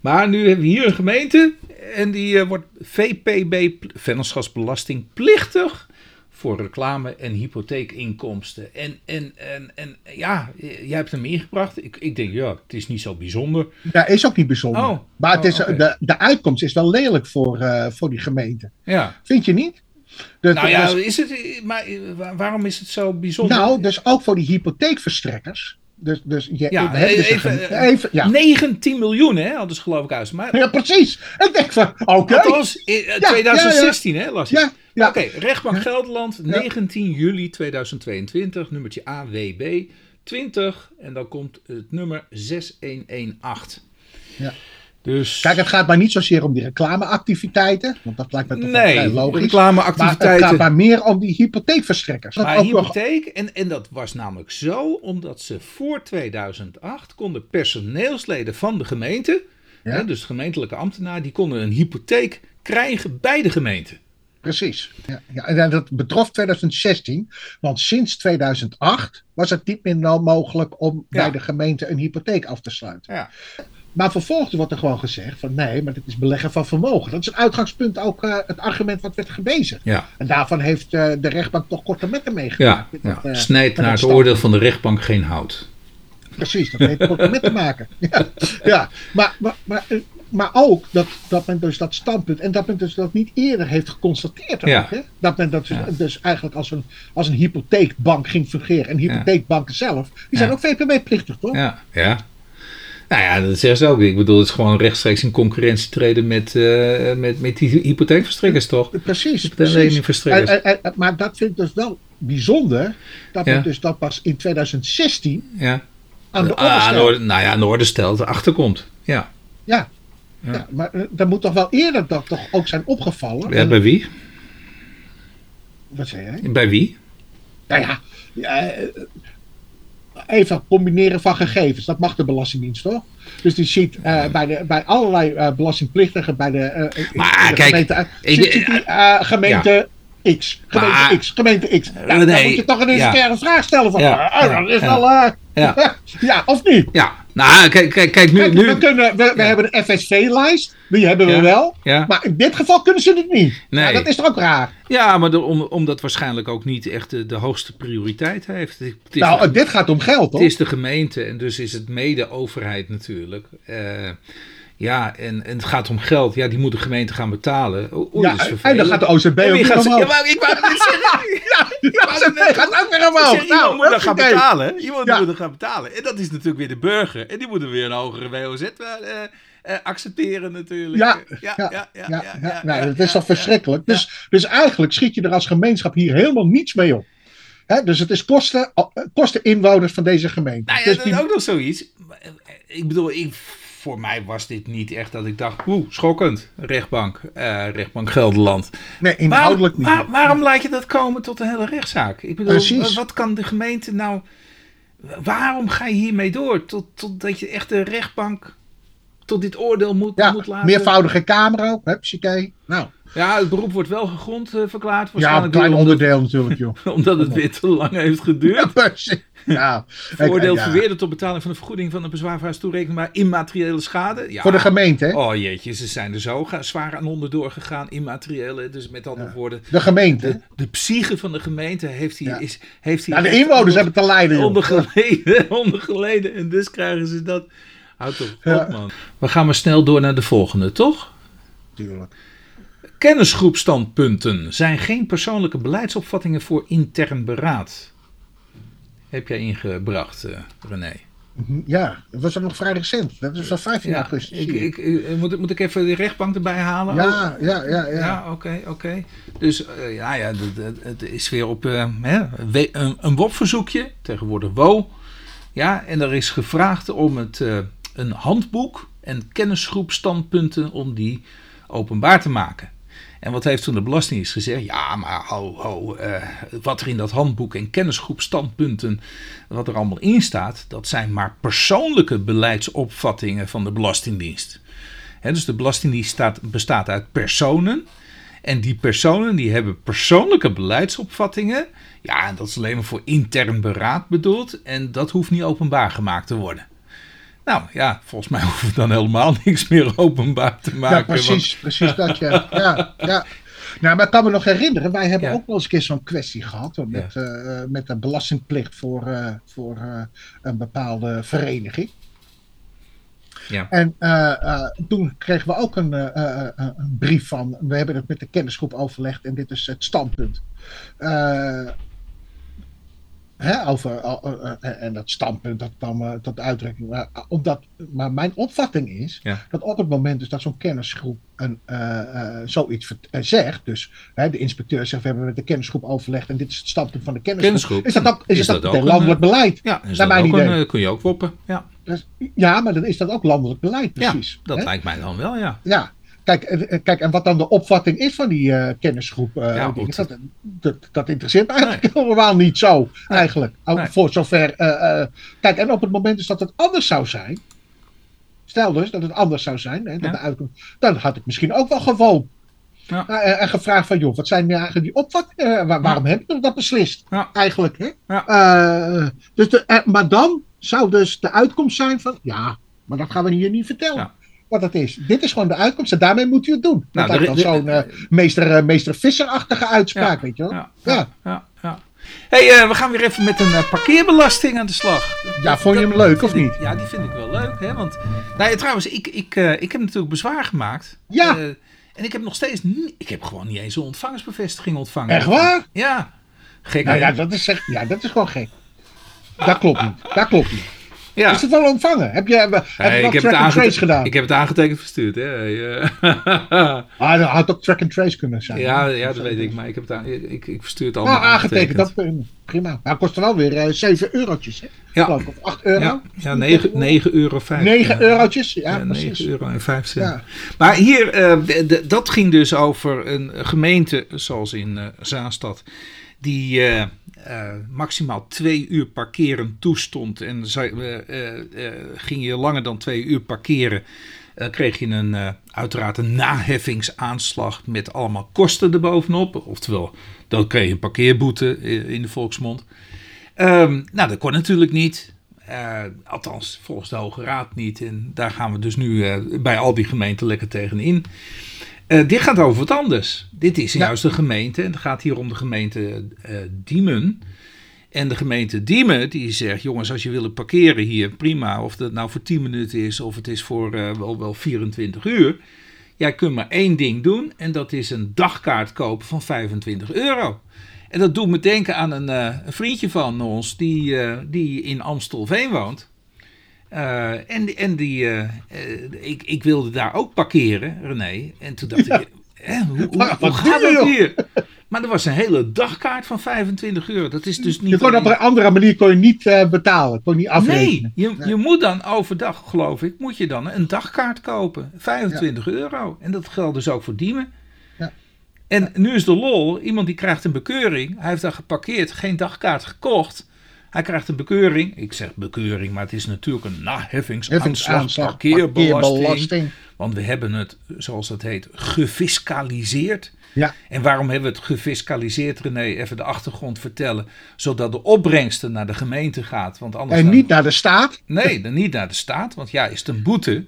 Maar nu hebben we hier een gemeente en die eh, wordt VPB, vennootschapsbelasting, plichtig voor reclame en hypotheekinkomsten. En, en, en, en ja, jij hebt hem ingebracht. Ik, ik denk, ja, het is niet zo bijzonder. Ja, is ook niet bijzonder. Oh. Maar het is, Oh, oké. de, de uitkomst is wel lelijk voor, eh, voor die gemeente. Ja. Vind je niet? De- Nou ja, dus- is het, maar waar- waarom is het zo bijzonder? nou, dus ook voor die hypotheekverstrekkers. Dus, dus je, Ja, dus even- even, ja. 19 miljoen, hè, hadden ze geloof ik uit. Maar ja, precies. Ik denk van, oké. althans, in eh, Ja, 2016, hè, las ja. Oké, rechtbank Gelderland, 19 juli 2022, nummertje AWB 20. En dan komt het nummer 6118. Ja. Dus, Kijk, het gaat maar niet zozeer om die reclameactiviteiten. Want dat lijkt me toch wel nee, logisch. Maar het reclameactiviteiten. gaat maar meer om die hypotheekverstrekkers. Dat Maar ook nog- hypotheek, en, en dat was namelijk zo, omdat ze voor 2008 konden personeelsleden van de gemeente, Ja. hè, dus gemeentelijke ambtenaar, die konden een hypotheek krijgen bij de gemeente. Precies. Ja, ja, en dat betrof 2016, want sinds 2008 was het niet meer mogelijk om Ja. bij de gemeente een hypotheek af te sluiten. Ja. Maar vervolgens wordt er gewoon gezegd van nee, maar dit is beleggen van vermogen. Dat is het uitgangspunt ook eh, het argument wat werd gebezigd. Ja, En daarvan heeft eh, de rechtbank toch korte metten ja, meegemaakt. Ja. dat, eh, snijdt naar het oordeel van de rechtbank geen hout. Precies, dat heeft korte met te maken. *laughs* Ja, ja. Maar, maar, maar, maar ook dat, dat men dus dat standpunt, en dat men dus dat niet eerder heeft geconstateerd. Ook, Ja. hè? Dat men dat dus, Ja. dus eigenlijk als een, als een hypotheekbank ging fungeren. En hypotheekbanken zelf, die zijn Ja. ook VPB-plichtig, toch? Ja, ja. Nou ja, dat zeggen ze ook. Ik bedoel, het is gewoon rechtstreeks in concurrentie treden met, eh, met, met die hypotheekverstrekkers, toch? Precies, precies. leningverstrekkers. En- en- en- maar dat vind ik dus wel bijzonder, dat Ja. dus dat pas in 2016 Ja. aan de orde Ah, aan de stelt. orde, nou ja, aan de orde stelt, achterkomt. Ja. Ja. Ja. Ja. maar eh, dat moet toch wel eerder dat toch ook zijn opgevallen? ja. Bij wie? wat zei jij? Bij wie? Nou ja, eh, even combineren van gegevens. Dat mag de Belastingdienst toch? Dus die ziet eh, bij, de, bij allerlei eh, belastingplichtigen bij de, in- Maar de kijk, ik- gemeente X. Gemeente Maar- X. Gemeente X. Ja, dan nee, moet je toch een ja. keer een vraag stellen van, Ja, eh, dat is ja. wel, eh, Ja. *laughs* ja, of niet? Ja, nou, kijk, kijk, kijk nu. Nu we, kunnen, we, hebben de FSV-lijst, die hebben we wel. Maar in dit geval kunnen ze het niet. Nee. Dat is toch ook raar? ja, maar de, om, omdat waarschijnlijk ook niet echt de, de hoogste prioriteit heeft. Het Nou, dit gaat om geld, toch? het is de gemeente en dus is het mede overheid natuurlijk. Eh, ja, en, en het gaat om geld. Ja, die moet de gemeente gaan betalen. O- ja, en dan gaat de OCB En ook gaat, omhoog. ja, maar ik wou *laughs* het *laughs* net zeggen. Ja, de gaat ook weer omhoog. zeg, Nou, moet dan gaan betalen. Iemand Ja. moet dan gaan betalen. En dat is natuurlijk weer de burger. En die moeten weer een hogere WOZ eh, eh, accepteren natuurlijk. Ja, ja, ja, ja. nou, dat is toch verschrikkelijk. Dus, dus eigenlijk schiet je er als gemeenschap hier helemaal niets mee op. Hè, dus het is kosten, eh, kosten inwoners van deze gemeente. Nou ja, dus dat die- is ook nog zoiets. Ik bedoel, ik, voor mij was dit niet echt dat ik dacht, oeh, schokkend. Rechtbank, eh, rechtbank Gelderland. nee, inhoudelijk waarom, niet. waar- waarom laat je dat komen tot een hele rechtszaak? Ik bedoel, Precies. wat kan de gemeente nou... Waarom ga je hiermee door? Tot, totdat je echt de rechtbank tot dit oordeel moet, ja, moet laten... meervoudige kamer ook. Huppakee. Nou, Ja, het beroep wordt wel gegrond uh, verklaard. Ja, een klein onderdeel natuurlijk, joh. *laughs* omdat het weer te lang heeft geduurd. Ja, *laughs* Veroordeeld ja. verweerde tot betaling van de vergoeding van de bezwaarvrij toerekening immateriële schade. Ja. Voor de gemeente, hè? Oh jeetje, ze zijn er zo zwaar aan onderdoor gegaan, immateriële. Dus met andere woorden. De gemeente. De, de psyche van de gemeente heeft hier. Is, heeft hier ja, de inwoners hebben te lijden. Ondergeleden, *laughs* ondergeleden. En dus krijgen ze dat. Houd toch op, man. We gaan maar snel door naar de volgende, toch? Tuurlijk. Kennisgroepstandpunten zijn geen persoonlijke beleidsopvattingen voor intern beraad. Heb jij ingebracht, uh, René? Ja, dat was nog vrij recent. Dat is van 15 augustus. Ik, ik, ik, moet, moet ik even de rechtbank erbij halen? Ja, ja, ja. Ja, ja oké, oké. Dus uh, ja, ja het, is weer op uh, hè, een, een WOP-verzoekje, tegenwoordig WO. Ja, en er is gevraagd om het, een handboek en kennisgroepstandpunten om die openbaar te maken. En wat heeft toen de Belastingdienst gezegd? Ja, maar ho, ho, uh, wat er in dat handboek en kennisgroep standpunten, wat er allemaal in staat, dat zijn maar persoonlijke beleidsopvattingen van de Belastingdienst. dus de Belastingdienst staat, bestaat uit personen. En die personen die hebben persoonlijke beleidsopvattingen. Ja, en dat is alleen maar voor intern beraad bedoeld. En dat hoeft niet openbaar gemaakt te worden. Nou ja, volgens mij *laughs* hoeven we dan helemaal niks meer openbaar te maken. Ja, precies, precies dat ja. ja, ja. Nou, maar ik kan me nog herinneren, wij hebben ook wel eens een keer zo'n kwestie gehad met, ja. uh, met de belastingplicht voor, uh, voor uh, een bepaalde vereniging. Ja. En toen kregen we ook een, een, brief van, we hebben het met de kennisgroep overlegd en dit is het standpunt over, uh, en dat standpunt, dat kwam uh, tot uitdrukking. Maar, omdat, maar mijn opvatting is dat op het moment dus dat zo'n kennisgroep een, zoiets zegt, dus de inspecteur zegt, we hebben met de kennisgroep overlegd en dit is het standpunt van de kennisgroep. Is dat ook, is, dat, ook landelijk beleid? Ja, is dat ook een, kun je ook woppen. Ja. Dus, ja, maar dan is dat ook landelijk beleid, precies. Ja, dat lijkt mij dan wel, ja. Ja, Kijk, eh, kijk, en wat dan de opvatting is van die uh, kennisgroep, uh, ja, dat, dat, dat, interesseert eigenlijk helemaal niet zo, eigenlijk. Voor zover. Uh, kijk, en op het moment dus dat het anders zou zijn, stel dus dat het anders zou zijn, hè, dat ja. de dan had ik misschien ook wel gewoon ja. en gevraagd van, joh, wat zijn nu eigenlijk die opvattingen? waarom ja. heb je dat beslist? Eigenlijk, hè? dus de, maar dan zou dus de uitkomst zijn van, ja, maar dat gaan we hier niet vertellen wat het is. Dit is gewoon de uitkomst en daarmee moet u het doen. Nou, dat is zo'n uh, meester, uh, meester Visser-achtige uitspraak, weet je wel. Ja, ja. ja, ja hey, uh, we gaan weer even met een parkeerbelasting aan de slag. Ja, vond je hem leuk of niet? Ja, die vind ik wel leuk. Hè? Want, nou ja, trouwens, ik, ik, ik heb natuurlijk bezwaar gemaakt. Ja. en ik heb nog steeds ik heb gewoon niet eens een ontvangersbevestiging ontvangen. Echt waar? Ja. Gek. Nou, ja, dat is, ja, dat is gewoon gek. Dat klopt niet. Dat klopt niet. Ja. Is het wel ontvangen? Heb je, heb je ik heb track and trace gedaan? Ik heb het aangetekend verstuurd. Hè. *laughs* ah, dat had ook track and trace kunnen zijn. Ja, ja dat weet ik. Maar ik, heb het ik, ik verstuur het allemaal nou, aangetekend. Dat, prima. Maar het kost wel weer uh, 7 eurotjes. Hè? Ja. Of 8 euro. Ja, ja 9, 9 euro 5. 9 eurotjes. Ja, ja 9 euro en 5 cent. Ja. Maar hier, uh, dat ging dus over een gemeente zoals in uh, Zaanstad. Die uh, maximaal twee uur parkeren toestond. En uh, ging je langer dan twee uur parkeren, kreeg je een, uiteraard een naheffingsaanslag met allemaal kosten erbovenop. Oftewel, dan kreeg je een parkeerboete in de volksmond. Um, nou, dat kon natuurlijk niet. althans, volgens de Hoge Raad niet. En daar gaan we dus nu bij al die gemeenten lekker tegenin. Uh, dit gaat over wat anders. Dit is juist de gemeente. En het gaat hier om de gemeente uh, Diemen. En de gemeente Diemen die zegt: jongens, als je wil parkeren hier, prima. Of dat nou voor 10 minuten is of het is voor uh, wel, wel 24 uur. Jij kunt maar één ding doen. En dat is een dagkaart kopen van 25 euro. En dat doet me denken aan een, een vriendje van ons die, die in Amstelveen woont. Uh, en, en die, uh, ik, ik wilde daar ook parkeren, René. En toen dacht ik, hè, hoe, hoe, hoe gaat dat hier? Maar er was een hele dagkaart van 25 euro. Dat is dus niet. Je kon op een andere manier kon je niet uh, betalen. Kon niet afrekenen. Nee, je, je moet dan overdag, geloof ik, moet je dan een dagkaart kopen. 25 ja. euro. En dat geldt dus ook voor Diemen. Ja. En nu is de lol, iemand die krijgt een bekeuring. Hij heeft daar geparkeerd, geen dagkaart gekocht. Hij krijgt een bekeuring. Ik zeg bekeuring, maar het is natuurlijk een naheffingsaanslag, parkeerbelasting. Want we hebben het, zoals dat heet, gefiscaliseerd. Ja. En waarom hebben we het gefiscaliseerd, René? Even de achtergrond vertellen. Zodat de opbrengsten naar de gemeente gaat. Want anders En dan- niet naar de staat, Nee, dan niet naar de staat. Want ja, is het een boete.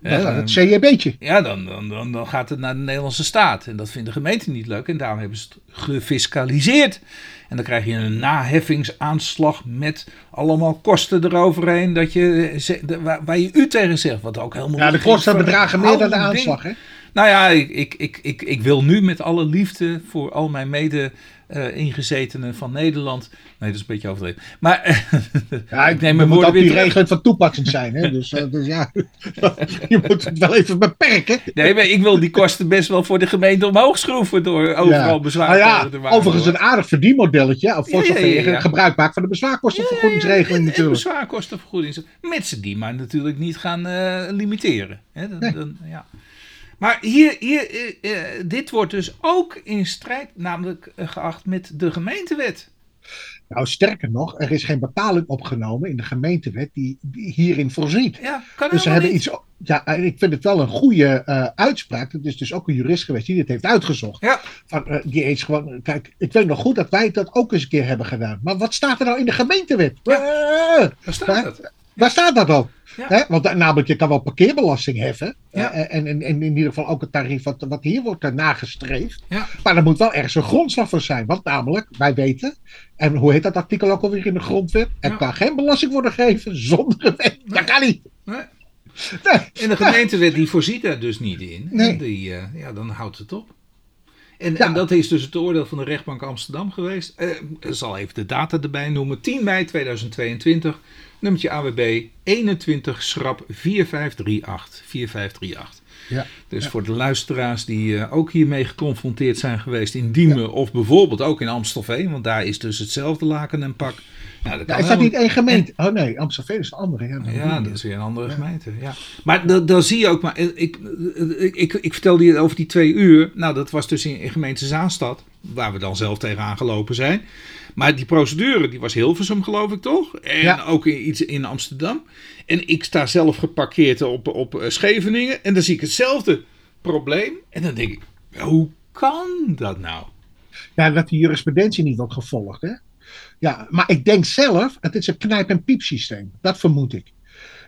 nou, eh, het CJB'tje. ja, dan, dan, dan, dan gaat het naar de Nederlandse staat. En dat vindt de gemeente niet leuk. En daarom hebben ze het gefiscaliseerd. En dan krijg je een naheffingsaanslag met allemaal kosten eroverheen. Dat je, de- waar, je u tegen zegt. Wat ook helemaal Ja, de geen kosten bedragen meer dan de aanslag, hè? Nou ja, ik, ik, ik, ik, ik wil nu met alle liefde voor al mijn mede-ingezetenen van Nederland. Nee, dat is een beetje overdreven. Maar *laughs* Ja, ik neem mijn woorden weer die regeling van toepassing zijn, hè? Dus, eh, dus ja, *laughs* je moet het wel even beperken. Nee, maar ik wil die kosten best wel voor de gemeente omhoog schroeven door overal Ja. bezwaar Nou ja, te maken. overigens een aardig verdienmodelletje, of voor Ja, gebruik maakt van de bezwaarkostenvergoedingsregeling natuurlijk. En bezwaarkostenvergoeding. Met ze die maar natuurlijk niet gaan eh, limiteren. Hè, dan, Nee. dan, ja. Maar hier, hier, eh, eh, dit wordt dus ook in strijd namelijk eh, geacht met de gemeentewet. Nou, sterker nog, er is geen bepaling opgenomen in de gemeentewet die, die hierin voorziet. Ja, kan Dus ze hebben niet. iets. Ja, ik vind het wel een goede uitspraak. Het is dus ook een jurist geweest die dit heeft uitgezocht. Ja, Van, die eens gewoon. Kijk, ik weet nog goed dat wij dat ook eens een keer hebben gedaan. Maar wat staat er nou in de gemeentewet? Daar staat het. waar staat dat op? Ja. Hè? Want eh, namelijk, je kan wel parkeerbelasting heffen. Ja. eh, en, en, en in ieder geval ook het tarief wat, wat hier wordt eh, nagestreefd. Ja. Maar er moet wel ergens een grondslag voor zijn. Want namelijk, wij weten. En hoe heet dat artikel ook alweer in de grondwet? Er kan geen belasting worden gegeven zonder een wet. Dat kan niet. Nee. Nee. En de gemeentewet die voorziet daar dus niet in. Nee. Die, eh, ja, dan houdt het op. En, Ja. en dat is dus het oordeel van de rechtbank Amsterdam geweest. Eh, ik zal even de data erbij noemen. 10 mei 2022, nummertje AWB 21 schrap 4538. 4538. Ja. Dus Ja. voor de luisteraars die eh, ook hiermee geconfronteerd zijn geweest in Diemen of bijvoorbeeld ook in Amstelveen, want daar is dus hetzelfde laken en pak. Nou, dat Ja, kan is dat niet één gemeente? Oh nee, Amstelveen is de andere. Ja, ja, dat is weer een andere gemeente. Ja. Maar da- dan zie je ook, maar ik, ik, ik, ik vertelde je over die twee uur. Nou, dat was dus in, in gemeente Zaanstad, waar we dan zelf tegenaan gelopen zijn. Maar die procedure, die was Hilversum, geloof ik toch? En Ja. ook in, iets in Amsterdam. En ik sta zelf geparkeerd op, op eh, Scheveningen. En dan zie ik hetzelfde probleem. En dan denk ik, hoe kan dat nou? Ja, dat die jurisprudentie niet wordt gevolgd. Hè? Ja, maar ik denk zelf, het is een knijp- en piepsysteem. Dat vermoed ik.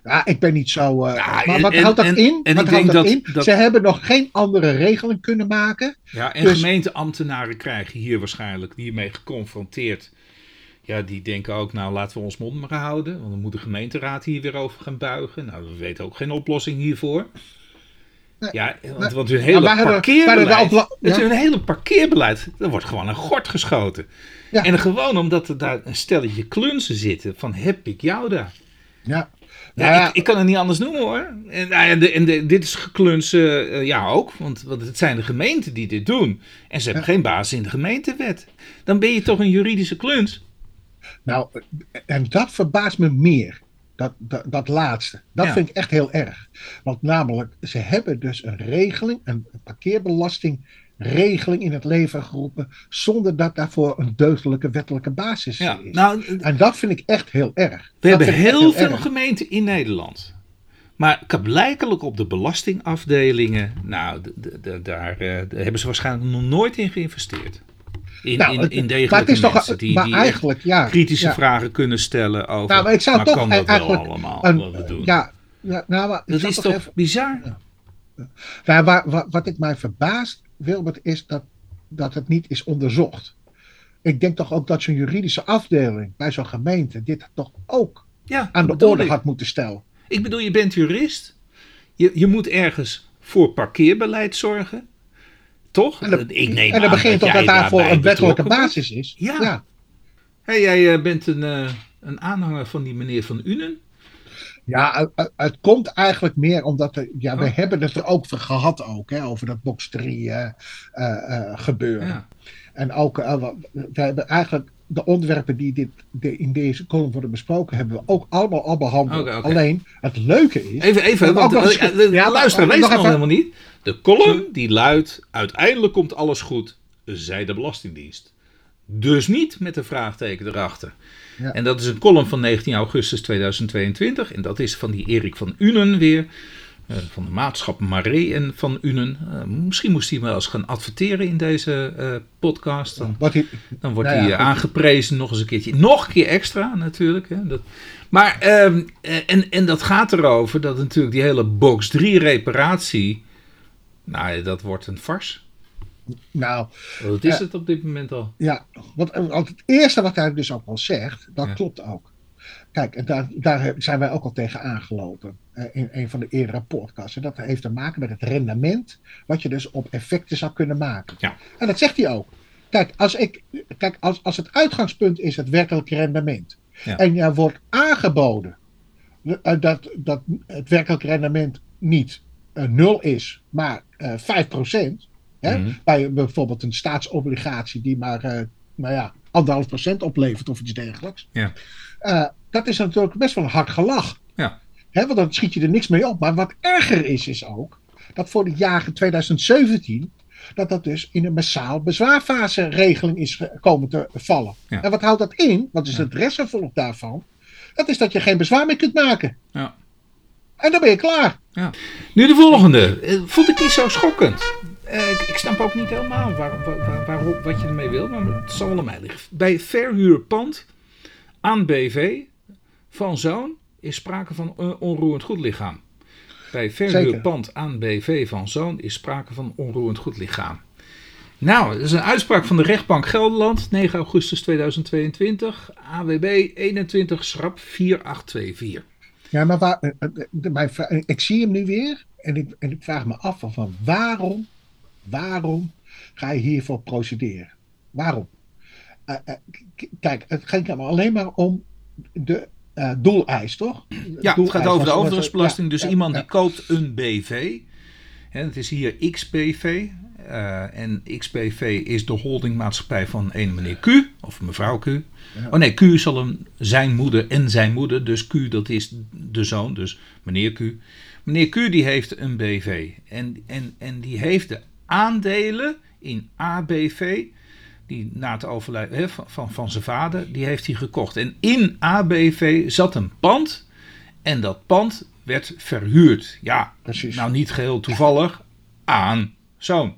Ja, ik ben niet zo. eh, Ja, maar wat en- houdt dat en- in? en wat houdt dat, dat- in? dat- Ze hebben nog geen andere regeling kunnen maken. Ja, en Dus- gemeenteambtenaren krijgen hier waarschijnlijk hiermee geconfronteerd. Ja, die denken ook, nou laten we ons mond maar houden. Want dan moet de gemeenteraad hier weer over gaan buigen. Nou, we weten ook geen oplossing hiervoor. Nee, Ja, want, nee. want hun hele parkeerbeleid, het ja. hun hele parkeerbeleid, er wordt gewoon een gort geschoten. Ja. En gewoon omdat er daar een stelletje klunzen zitten van heb ik jou daar. Ja. Ja, Nou ja, ik, ik kan het niet anders noemen hoor. En, nou ja, de, en de, dit is gekluns, eh, ja ook, want, want het zijn de gemeenten die dit doen. En ze hebben geen basis in de gemeentewet. Dan ben je toch een juridische kluns. nou, en dat verbaast me meer. Dat, dat, dat laatste. Dat vind ik echt heel erg. Want namelijk, ze hebben dus een regeling, een parkeerbelastingregeling in het leven geroepen. zonder dat daarvoor een deugdelijke wettelijke basis Ja, is. nou, eh, En dat vind ik echt heel erg. we Dat hebben heel veel erg. gemeenten in Nederland. Maar blijkelijk op de belastingafdelingen, nou, daar, eh, daar hebben ze waarschijnlijk nog nooit in geïnvesteerd. In, Nou, in, maar degelijke het is toch, mensen die, maar die eigenlijk, ja. kritische ja, vragen kunnen stellen over, Nou, maar ik zou toch kan dat wel allemaal een- wat we doen? Ja, ja, nou, maar dat is toch even- bizar? Nou, waar, waar- wat ik mij verbaast, Wilbert, is dat, dat het niet is onderzocht. Ik denk toch ook dat zo'n juridische afdeling bij zo'n gemeente dit toch ook Ja, aan de orde ik. had moeten stellen. Ik bedoel, je bent jurist. Je, je moet ergens voor parkeerbeleid zorgen. Toch? En dan, ik neem en dan begint toch dat daarvoor een wettelijke basis is. Ja. ja. Hey, jij eh, bent een, eh, een aanhanger van die meneer Van Unen. Ja, het- komt eigenlijk meer omdat er, ja, we Oh. hebben het er ook over gehad ook, hè, over dat box 3 eh, eh, eh, gebeuren. Ja. En ook, we hebben eigenlijk de onderwerpen die dit, de, in deze column worden besproken, hebben we ook allemaal al behandeld. Alleen, het leuke is... Even, even, want nog de Ja, luisteraar maar- leest nog nog helemaal niet. De column die luidt, uiteindelijk komt alles goed, zei de Belastingdienst. Dus niet met een vraagteken erachter. Ja. En dat is een column van 19 augustus 2022. En dat is van die Erik van Unen weer. eh, van de maatschap Maré en van Unen. Uh, misschien moest hij wel eens gaan adverteren in deze uh, podcast. Dan, hij, dan wordt nou ja, hij aangeprezen nog eens een keertje. Nog een keer extra natuurlijk. Hè. Dat, maar, ehm, en, en dat gaat erover dat natuurlijk die hele box 3 reparatie, nou dat wordt een fars. Nou, wat is het op dit moment al? Ja, want, want het eerste wat hij dus ook al zegt, dat klopt ook. Kijk, en daar, daar zijn wij ook al tegen aangelopen uh, in een van de eerdere podcasts. En dat heeft te maken met het rendement, wat je dus op effecten zou kunnen maken. Ja. En dat zegt hij ook. Kijk, als, ik, kijk als, als het uitgangspunt is het werkelijke rendement. Ja. En je wordt aangeboden uh, dat, dat het werkelijke rendement niet uh, nul is, maar uh, 5%. Hè, mm -hmm. Bij bijvoorbeeld een staatsobligatie die maar, nou ja, anderhalf procent oplevert of iets dergelijks. Ja dat is natuurlijk best wel een hard gelach. Ja. He, want dan schiet je er niks mee op. Maar wat erger is, is ook dat voor de jaren 2017 dat dat dus in een massaal bezwaarfase regeling is komen te vallen. Ja. En wat houdt dat in? Wat is het restvervolg daarvan? Dat is dat je geen bezwaar meer kunt maken. Ja. En dan ben je klaar. Ja. Nu de volgende. Eh, vond ik niet zo schokkend. Uh, ik, ik, snap ook niet helemaal waar, wat je ermee wil, maar het zal wel aan mij liggen. Bij verhuurpand aan BV van zoon is sprake van een onroerend goed lichaam. Bij verhuurpand aan BV van zoon is sprake van onroerend goed lichaam. Nou, dat is een uitspraak van de rechtbank Gelderland, 9 augustus 2022, AWB 21 schrap 4824. Ja, maar waar, eh, eh, mijn, ik zie hem nu weer en ik, en ik vraag me af van waarom, waarom ga je hiervoor procederen? Waarom? Uh, uh, kijk, het ging alleen maar om de uh, doeleis, toch? Ja, het gaat over de overdrachtsbelasting. dus iemand die koopt een BV. Hè, het is hier XBV. Uh, en XBV is de holdingmaatschappij van een meneer Q, of mevrouw Q. Ja. Oh nee, Q zal hem zijn moeder en zijn moeder. Dus Q, dat is de zoon, dus meneer Q. Meneer Q die heeft een BV. En, en, en die heeft de aandelen in ABV die na het overlijden van, van, van zijn vader, die heeft hij gekocht. En in ABV zat een pand en dat pand werd verhuurd. Ja, Precies. nou niet geheel toevallig aan zoon.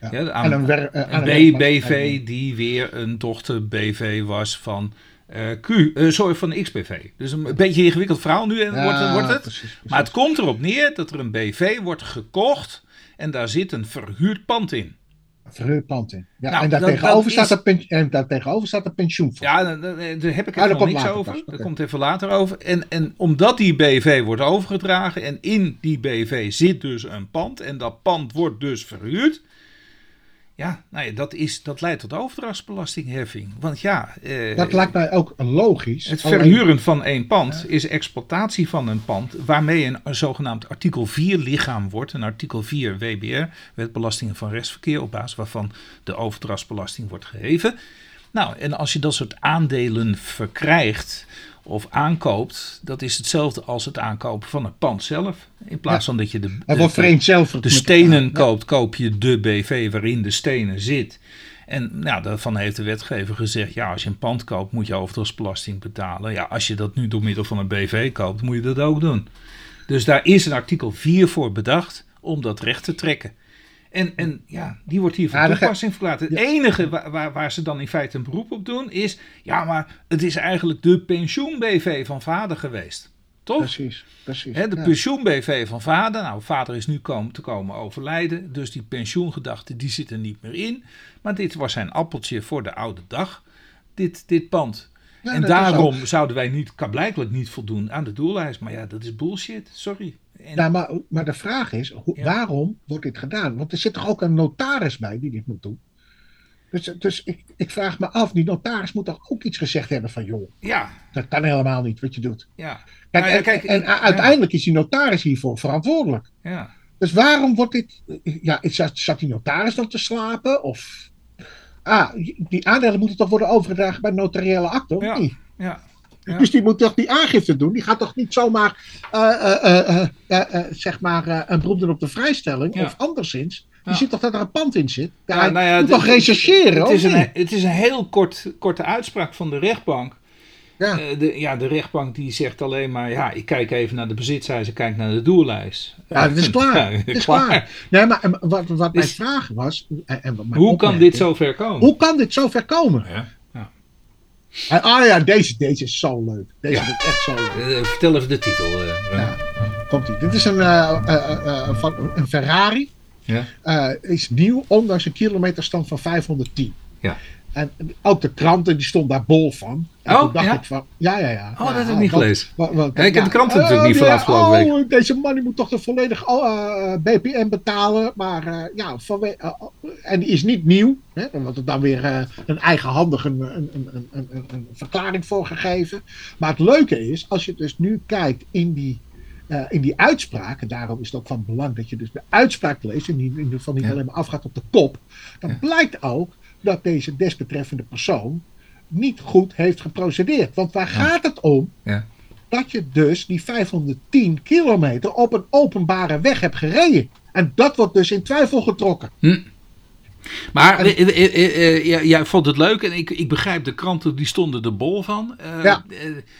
Ja. Ja, aan, En een eh, aan een BBV die weer een dochter BV was van eh, Q, eh, sorry, van XBV. Dus een beetje een ingewikkeld verhaal nu en Ja, wordt, wordt het. precies, precies. Maar het komt erop neer dat er een BV wordt gekocht en daar zit een verhuurd pand in. Verhuurd pand in. Ja, Nou, en, daar dat- tegenover dat staat is- en daar tegenover staat een pensioenfonds. Ja, daar, daar- daar heb ik Ah, even dat nog niks over. pas, oké. komt even later over. En, en omdat die BV wordt overgedragen en in die BV zit dus een pand en dat pand wordt dus verhuurd. Ja, nou ja, dat, is, dat leidt tot overdrachtsbelastingheffing. Want ja, eh, Dat lijkt mij ook logisch. het verhuren van één pand is exploitatie van een pand waarmee een, een zogenaamd artikel 4 lichaam wordt. Een artikel 4 WBR, Wet Belastingen van Rechtsverkeer, op basis waarvan de overdrachtsbelasting wordt geheven. Nou, en als je dat soort aandelen verkrijgt of aankoopt, dat is hetzelfde als het aankopen van het pand zelf. In plaats Ja. van dat je de, de- vereenzelvigd de stenen koopt, koop je de BV waarin de stenen zit. En nou, daarvan heeft de wetgever gezegd: ja, als je een pand koopt, moet je overdrachtsbelasting betalen. Ja, als je dat nu door middel van een BV koopt, moet je dat ook doen. Dus daar is een artikel 4 voor bedacht om dat recht te trekken. En, en ja, die wordt hier van toepassing verklaard. Het Ja. enige waar, waar, waar ze dan in feite een beroep op doen is: ja, maar het is eigenlijk de pensioen-BV van vader geweest. Toch? Precies, precies. Hè, de ja. pensioen-BV van vader. Nou, vader is nu komen, te komen overlijden. Dus die pensioengedachte die zit er niet meer in. Maar dit was zijn appeltje voor de oude dag. Dit, dit pand. Ja, en daarom zouden wij niet, kan blijkbaar niet voldoen aan de doellijst. Maar ja, dat is bullshit. Sorry. En, Nou, maar, maar de vraag is, hoe- Ja. waarom wordt dit gedaan? Want er zit toch ook een notaris bij die dit moet doen? Dus, dus ik, ik vraag me af, die notaris moet toch ook iets gezegd hebben van, joh, ja, dat kan helemaal niet wat je doet. ja. Kijk, Nou ja, kijk, en uiteindelijk is die notaris hiervoor verantwoordelijk. ja. Dus waarom wordt dit, ja, zat, zat die notaris dan te slapen? Of, ah, die aandelen moeten toch worden overgedragen bij notariële akte, of Ja. niet? ja. Ja. Dus die moet toch die aangifte doen? Die gaat toch niet zomaar, eh, eh, eh, eh, eh, eh, zeg maar, eh, een beroep doen op de vrijstelling? Ja. Of anderszins? Die Ja. ziet toch dat er een pand in zit? Ja, nou ja, moet het- toch rechercheren? Het is, een, niet? het is een heel kort, korte uitspraak van de rechtbank. Ja. Eh, de, ja, de rechtbank die zegt alleen maar, ja, ik kijk even naar de bezitsijze, ik kijk naar de doellijst. Ja, dat *laughs* is klaar. Ja, dat is klaar. Nee, maar wat, wat mijn vraag was. En, en wat mijn Hoe kan dit opmerking- zo ver komen? Hoe kan dit zo ver komen? Ja. En, ah ja, deze, deze is zo leuk. Deze Ja. vind ik echt zo leuk. Eh, vertel even de titel. eh. Ja. Komt ie. Dit is een, eh, van, een Ferrari. Ja. Is nieuw, ondanks een kilometerstand van 510. Ja. En ook de kranten die stond daar bol van. En Oh, dacht ja? ik van, ja, ja, ja. Oh, dat heb ik niet want- gelezen. Ja, ik heb de kranten natuurlijk niet oh, afgelopen oh, Deze man die moet toch de volledig eh, BPM betalen. Maar eh, ja, eh, en die is niet nieuw. Hè, wordt er dan weer een eigenhandig een, een, een, een, verklaring voor gegeven. Maar het leuke is, als je dus nu kijkt in die, in die uitspraak. En daarom is het ook van belang dat je dus de uitspraak leest. En niet, in ieder geval niet alleen maar afgaat op de kop. Dan blijkt ook dat deze desbetreffende persoon niet goed heeft geprocedeerd. Want waar gaat het om? Ja. Dat je dus die 510 kilometer op een openbare weg hebt gereden. En dat wordt dus in twijfel getrokken. Maar eh, eh, eh, jij vond het leuk en ik, ik begrijp de kranten die stonden er bol van. Ja.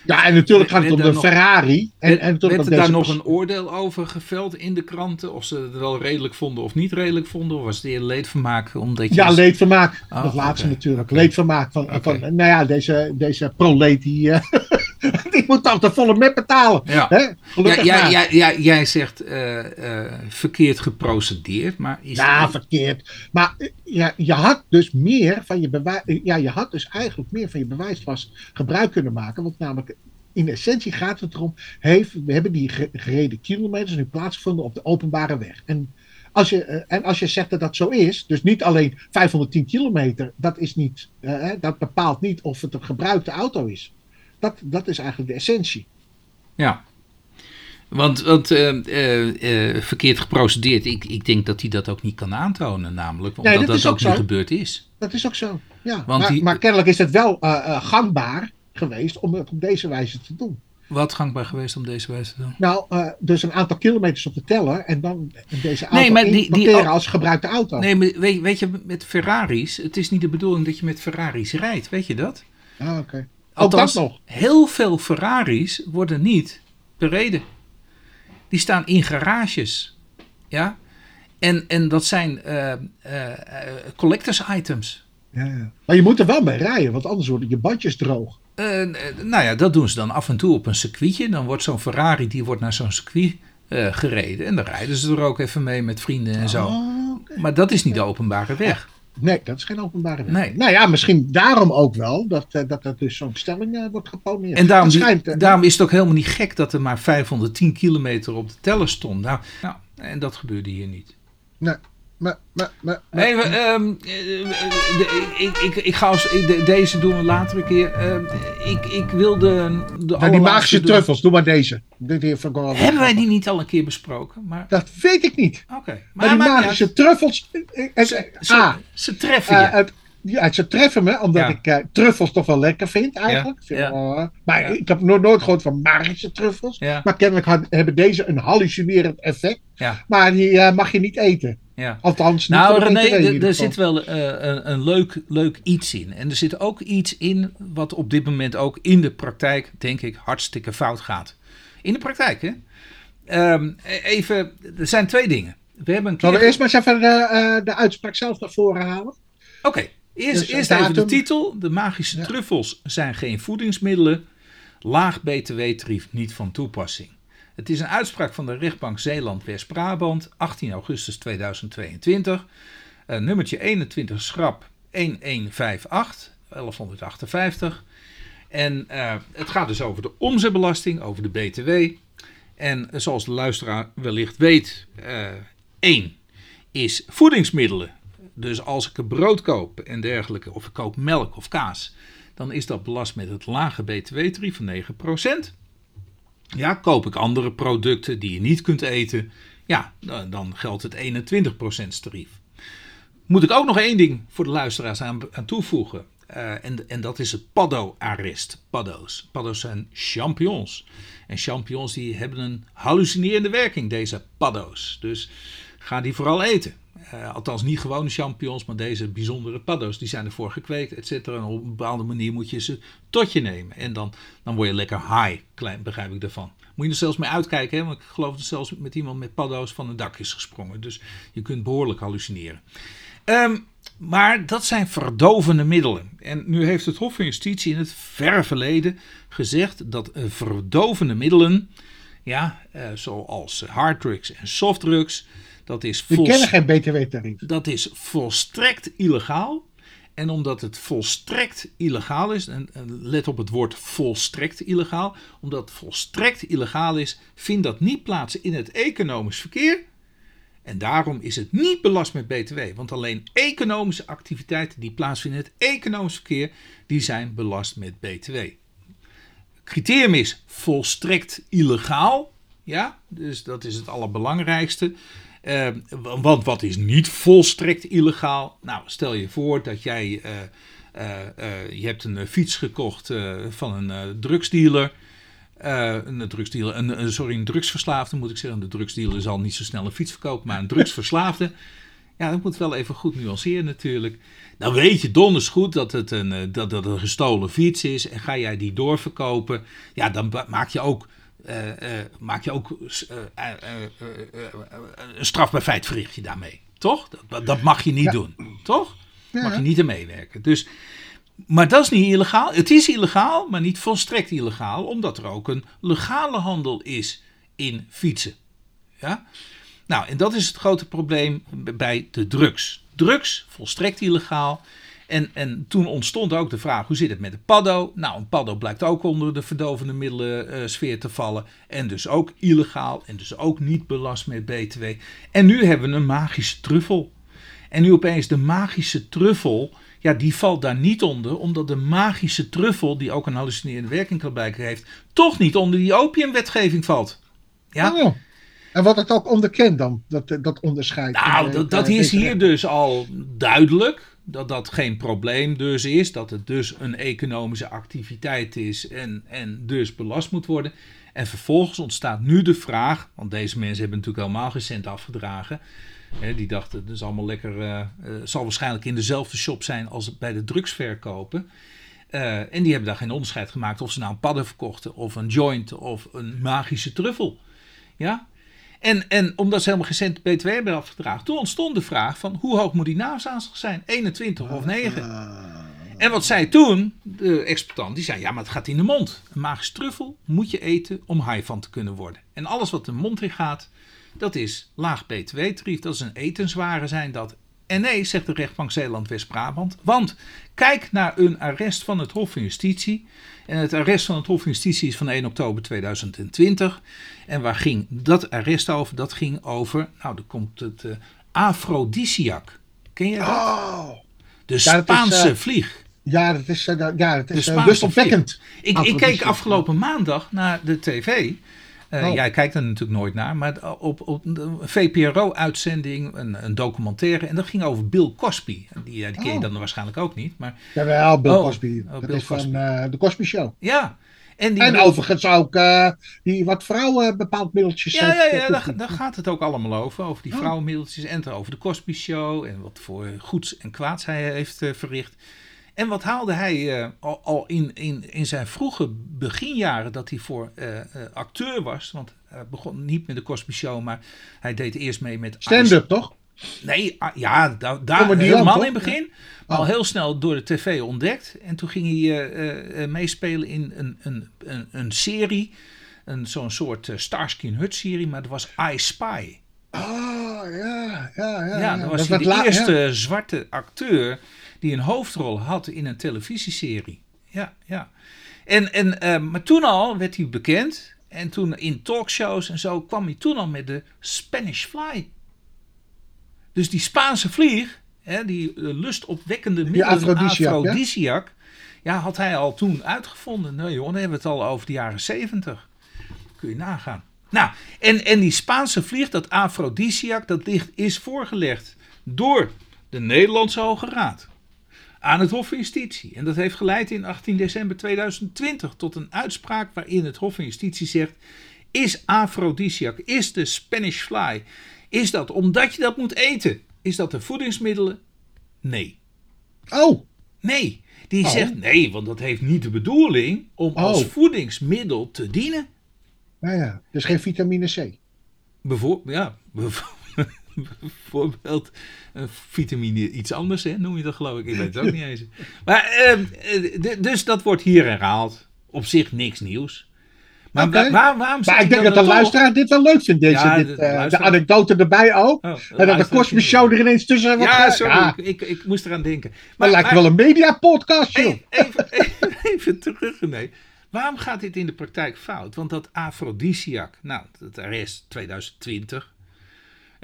Ja, en natuurlijk gaat het om de nog- Ferrari. En, werd en werd er daar deze nog een oordeel over geveld in de kranten? Of ze het wel redelijk vonden of niet redelijk vonden? Of was het eerder leedvermaak? Omdat je Ja, als- leedvermaak. Oh, dat laatste natuurlijk. Leedvermaak. Van, van, nou ja, deze, deze proleet die, *laughs* *laughs* die moet toch de volle met betalen. Ja. Hè? Ja, ja, ja, ja, jij zegt eh, eh, verkeerd geprocedeerd, maar is Ja, verkeerd. Maar eh, ja, je had dus meer van je bewijs. Ja, je had dus eigenlijk meer van je bewijslast gebruik kunnen maken. Want namelijk, in essentie gaat het erom. Heeft, we hebben die ge- gereden kilometers nu plaatsgevonden op de openbare weg. En als, je, en als je zegt dat dat zo is, dus niet alleen 510 kilometer, dat, is niet, dat bepaalt niet of het een gebruikte auto is. Dat, dat is eigenlijk de essentie. Ja. Want, want eh, eh, eh, verkeerd geprocedeerd, ik, ik denk dat hij dat ook niet kan aantonen, namelijk. Omdat Nee, dat dat, ook zo. gebeurd is. Dat is ook zo. Ja. Want maar, die- maar kennelijk is het wel gangbaar geweest om het op deze wijze te doen. Wat gangbaar geweest om deze wijze te doen? Nou, dus een aantal kilometers op de teller en dan deze auto Nee, maar die- die- als gebruikte auto. Nee, maar weet, weet je, met Ferraris, het is niet de bedoeling dat je met Ferraris rijdt, weet je dat? Ah, oké. Althans, nog. heel veel Ferraris worden niet bereden. Die staan in garages. Ja? En, en dat zijn eh, collectors items. Ja, ja. Maar je moet er wel mee rijden, want anders worden je bandjes droog. Eh, nou ja, dat doen ze dan af en toe op een circuitje. Dan wordt zo'n Ferrari die wordt naar zo'n circuit gereden. En dan rijden ze er ook even mee met vrienden en zo. Oh. Maar dat is niet de openbare weg. Nee, dat is geen openbare weg. Nee. Nou ja, misschien daarom ook wel dat, eh, dat er dus zo'n stelling eh, wordt geponeerd. En daarom, die- eh, daarom is het ook helemaal niet gek dat er maar 510 kilometer op de teller stond. Nou, nou en dat gebeurde hier niet. nee, Even, ehm, eh, de- ik, ik, ik ga als, de- deze doen we later een keer. Ehm, ik, ik wil de, de nou, die magische doen. truffels, doe maar deze. Dit hier Hebben wij die niet al een keer besproken? Maar Dat weet ik niet. oké. Maar, Maar, die magische uit. truffels. eh, eh, ze, ze, ah, ze treffen je. Het, ja, ze treffen me, omdat Ja. ik truffels toch wel lekker vind eigenlijk. Ja, Vind ja. wel, eh, maar Ja. ik heb nog nooit gehoord van magische truffels. ja, Maar kennelijk had- hebben deze een hallucinerend effect. ja, Maar die mag je niet eten. Ja. Althans, niet Nou René, er- er zit wel eh, een, een leuk, leuk iets in. En er zit ook iets in wat op dit moment ook in de praktijk, denk ik, hartstikke fout gaat. In de praktijk, hè? Ehm, even, er zijn twee dingen. We hebben een Zullen we keer... eerst maar eens even de, eh, de uitspraak zelf naar voren halen? Oké, eerst, Dus, eerst eh, even de titel. De magische Ja. truffels zijn geen voedingsmiddelen. Laag btw-tarief niet van toepassing. Het is een uitspraak van de rechtbank Zeeland-West-Brabant, 18 augustus 2022. Eh, nummertje 21 schrap 1158, 1158. En eh, het gaat dus over de omzetbelasting, over de btw. En eh, zoals de luisteraar wellicht weet, eh 1 is voedingsmiddelen. Dus als ik een brood koop en dergelijke, of ik koop melk of kaas, dan is dat belast met het lage btw-tarief van 9%. Ja, koop ik andere producten die je niet kunt eten, ja, dan geldt het 21% tarief. Moet ik ook nog één ding voor de luisteraars aan, aan toevoegen. Eh, en, en dat is het paddo-arrest. Paddo's. Paddo's zijn champignons. En champignons die hebben een hallucinerende werking, deze paddo's. Dus ga die vooral eten. Uh, althans niet gewone champignons, maar deze bijzondere paddo's. Die zijn ervoor gekweekt, et cetera. En op een bepaalde manier moet je ze tot je nemen. En dan, dan word je lekker high, klein, begrijp ik daarvan. Moet je er zelfs mee uitkijken, hè? want ik geloof dat zelfs met iemand met paddo's van een dak is gesprongen. Dus je kunt behoorlijk hallucineren. Um, maar dat zijn verdovende middelen. En nu heeft het Hof van Justitie in het verre verleden gezegd dat verdovende middelen, ja, uh, zoals harddrugs en softdrugs, dat is, We kennen geen btw-tarief. dat is volstrekt illegaal. En omdat het volstrekt illegaal is, en let op het woord volstrekt illegaal, omdat het volstrekt illegaal is, vindt dat niet plaats in het economisch verkeer, en daarom is het niet belast met BTW, want alleen economische activiteiten die plaatsvinden in het economisch verkeer, die zijn belast met BTW. Criterium is volstrekt illegaal, ja, dus dat is het allerbelangrijkste. Uh, want wat is niet volstrekt illegaal? Nou, stel je voor dat jij, uh, uh, je hebt een fiets gekocht van een drugsdealer een drugsdealer, een, sorry, een drugsverslaafde moet ik zeggen. De drugsdealer zal niet zo snel een fiets verkopen, maar een drugsverslaafde. *laughs* Ja, dat moet wel even goed nuanceren natuurlijk. Dan weet je donders goed dat het een, eh, dat, dat een gestolen fiets is. En ga jij die doorverkopen, ja, dan maak je ook, maak je ook een strafbaar feit verricht je daarmee. Toch? Dat, dat mag je niet doen. Toch? Mag je niet aan meewerken. Dus maar dat is niet illegaal. Het is illegaal, maar niet volstrekt illegaal, omdat er ook een legale handel is in fietsen. Ja? Nou, en dat is het grote probleem bij de drugs. Drugs, volstrekt illegaal. En, en toen ontstond ook de vraag: hoe zit het met de paddo? Nou, een paddo blijkt ook onder de verdovende middelen uh, sfeer te vallen. En dus ook illegaal. En dus ook niet belast met BTW. En nu hebben we een magische truffel. En nu opeens de magische truffel ja, die valt daar niet onder, omdat de magische truffel, die ook een hallucinerende werking blijken heeft, toch niet onder die opiumwetgeving valt. Ja? Oh. En wat het ook onderkent dan, dat, dat onderscheid? Nou, dat, dat is hier dus al duidelijk. Dat dat geen probleem dus is. Dat het dus een economische activiteit is en, en dus belast moet worden. En vervolgens ontstaat nu de vraag, want deze mensen hebben natuurlijk helemaal geen cent afgedragen die dachten, het is allemaal lekker. Uh, zal waarschijnlijk in dezelfde shop zijn als bij de drugsverkopen. Uh, en die hebben daar geen onderscheid gemaakt of ze nou een padden verkochten, of een joint, of een magische truffel. Ja? En, en omdat ze helemaal geen cent BTW hebben afgedragen, toen ontstond de vraag van hoe hoog moet die naamsaanslag zijn? 21 of 9? Ah. En wat zei toen de exploitant? Die zei, ja, maar het gaat in de mond. Een magische truffel moet je eten om high van te kunnen worden. En alles wat de mond in gaat, dat is laag btw-tarief. Dat is een etensware zijn dat. En nee, zegt de rechtbank Zeeland-West-Brabant. Want kijk naar een arrest van het Hof van Justitie. En het arrest van het Hof van Justitie is van 1 oktober 2020. En waar ging dat arrest over? Dat ging over, nou, dan komt het uh, afrodisiac. Ken je dat? Oh, de Spaanse uh, vlieg. Ja, dat is, uh, ja, dat is uh. Ik, ik keek afgelopen maandag naar de tv. Uh, Jij kijkt er natuurlijk nooit naar, maar op, op een VPRO-uitzending, een, een, documentaire, en dat ging over Bill Cosby. Die, die ken je oh. dan waarschijnlijk ook niet. Maar... Jawel, Bill oh, Cosby. Oh, dat Bill is Cosby. van uh, de Cosby Show. Ja. En, die en overigens ook uh, die wat vrouwen bepaald middeltjes. Ja, ja, ja daar, daar, gaat het ook allemaal over. Over die oh. vrouwenmiddeltjes en over de Cosby Show. En wat voor goeds en kwaads hij heeft verricht. En wat haalde hij uh, al, al, in, in, in zijn vroege beginjaren dat hij voor uh, uh, acteur was. Want hij begon niet met de Cosby Show, maar hij deed eerst mee met... Stand-up, toch? Nee, ah, ja, daar, daar helemaal in het begin. Ja. Al oh. heel snel door de tv ontdekt. En toen ging hij meespelen in een, een, een, een serie. Een, zo'n soort Starsky Hut serie, maar dat was I Spy. Oh, ja, ja, ja. Ja, dat was dat hij de eerste zwarte acteur die een hoofdrol had in een televisieserie. Ja, ja. En, en, uh, maar toen al werd hij bekend. En toen in talkshows en zo kwam hij toen al met de Spanish Fly. Dus die Spaanse vlieg, hè, die uh, lustopwekkende middel, afrodisiac, ja? had hij al toen uitgevonden. Nou joh, dan hebben we het al over de jaren zeventig. Kun je nagaan. Nou, en, en die Spaanse vlieg, dat afrodisiac, dat ligt, is voorgelegd door de Nederlandse Hoge Raad aan het Hof van Justitie. En dat heeft geleid in 18 december 2020 tot een uitspraak waarin het Hof van Justitie zegt: is afrodisiac, is de Spanish fly, is dat omdat je dat moet eten? is dat de voedingsmiddelen? Nee. Oh, Nee. Die Oh. zegt nee, want dat heeft niet de bedoeling om als Oh. voedingsmiddel te dienen. nou ja, dus geen vitamine C. Ja, bijvo- *laughs* bijvoorbeeld eh, vitamine iets anders, hè, noem je dat geloof ik. Ik weet het ook *laughs* niet eens. Maar, ehm, eh, dus dat wordt hier herhaald. Op zich niks nieuws. Maar waar, waarom Maar ik denk dat de toch? luisteraar dit wel leuk vindt, deze, Ja, dit, de- de eh, de anekdote erbij ook. Oh, en dat de vinden Show er ineens tussen wordt. Ja, sorry. Ja, Ik, ik, ik moest eraan denken. dat lijkt wel een mediapodcast, joh. Even, *laughs* even, even terug, René. Waarom gaat dit in de praktijk fout? Want dat afrodisiac, nou, dat arrest 2020.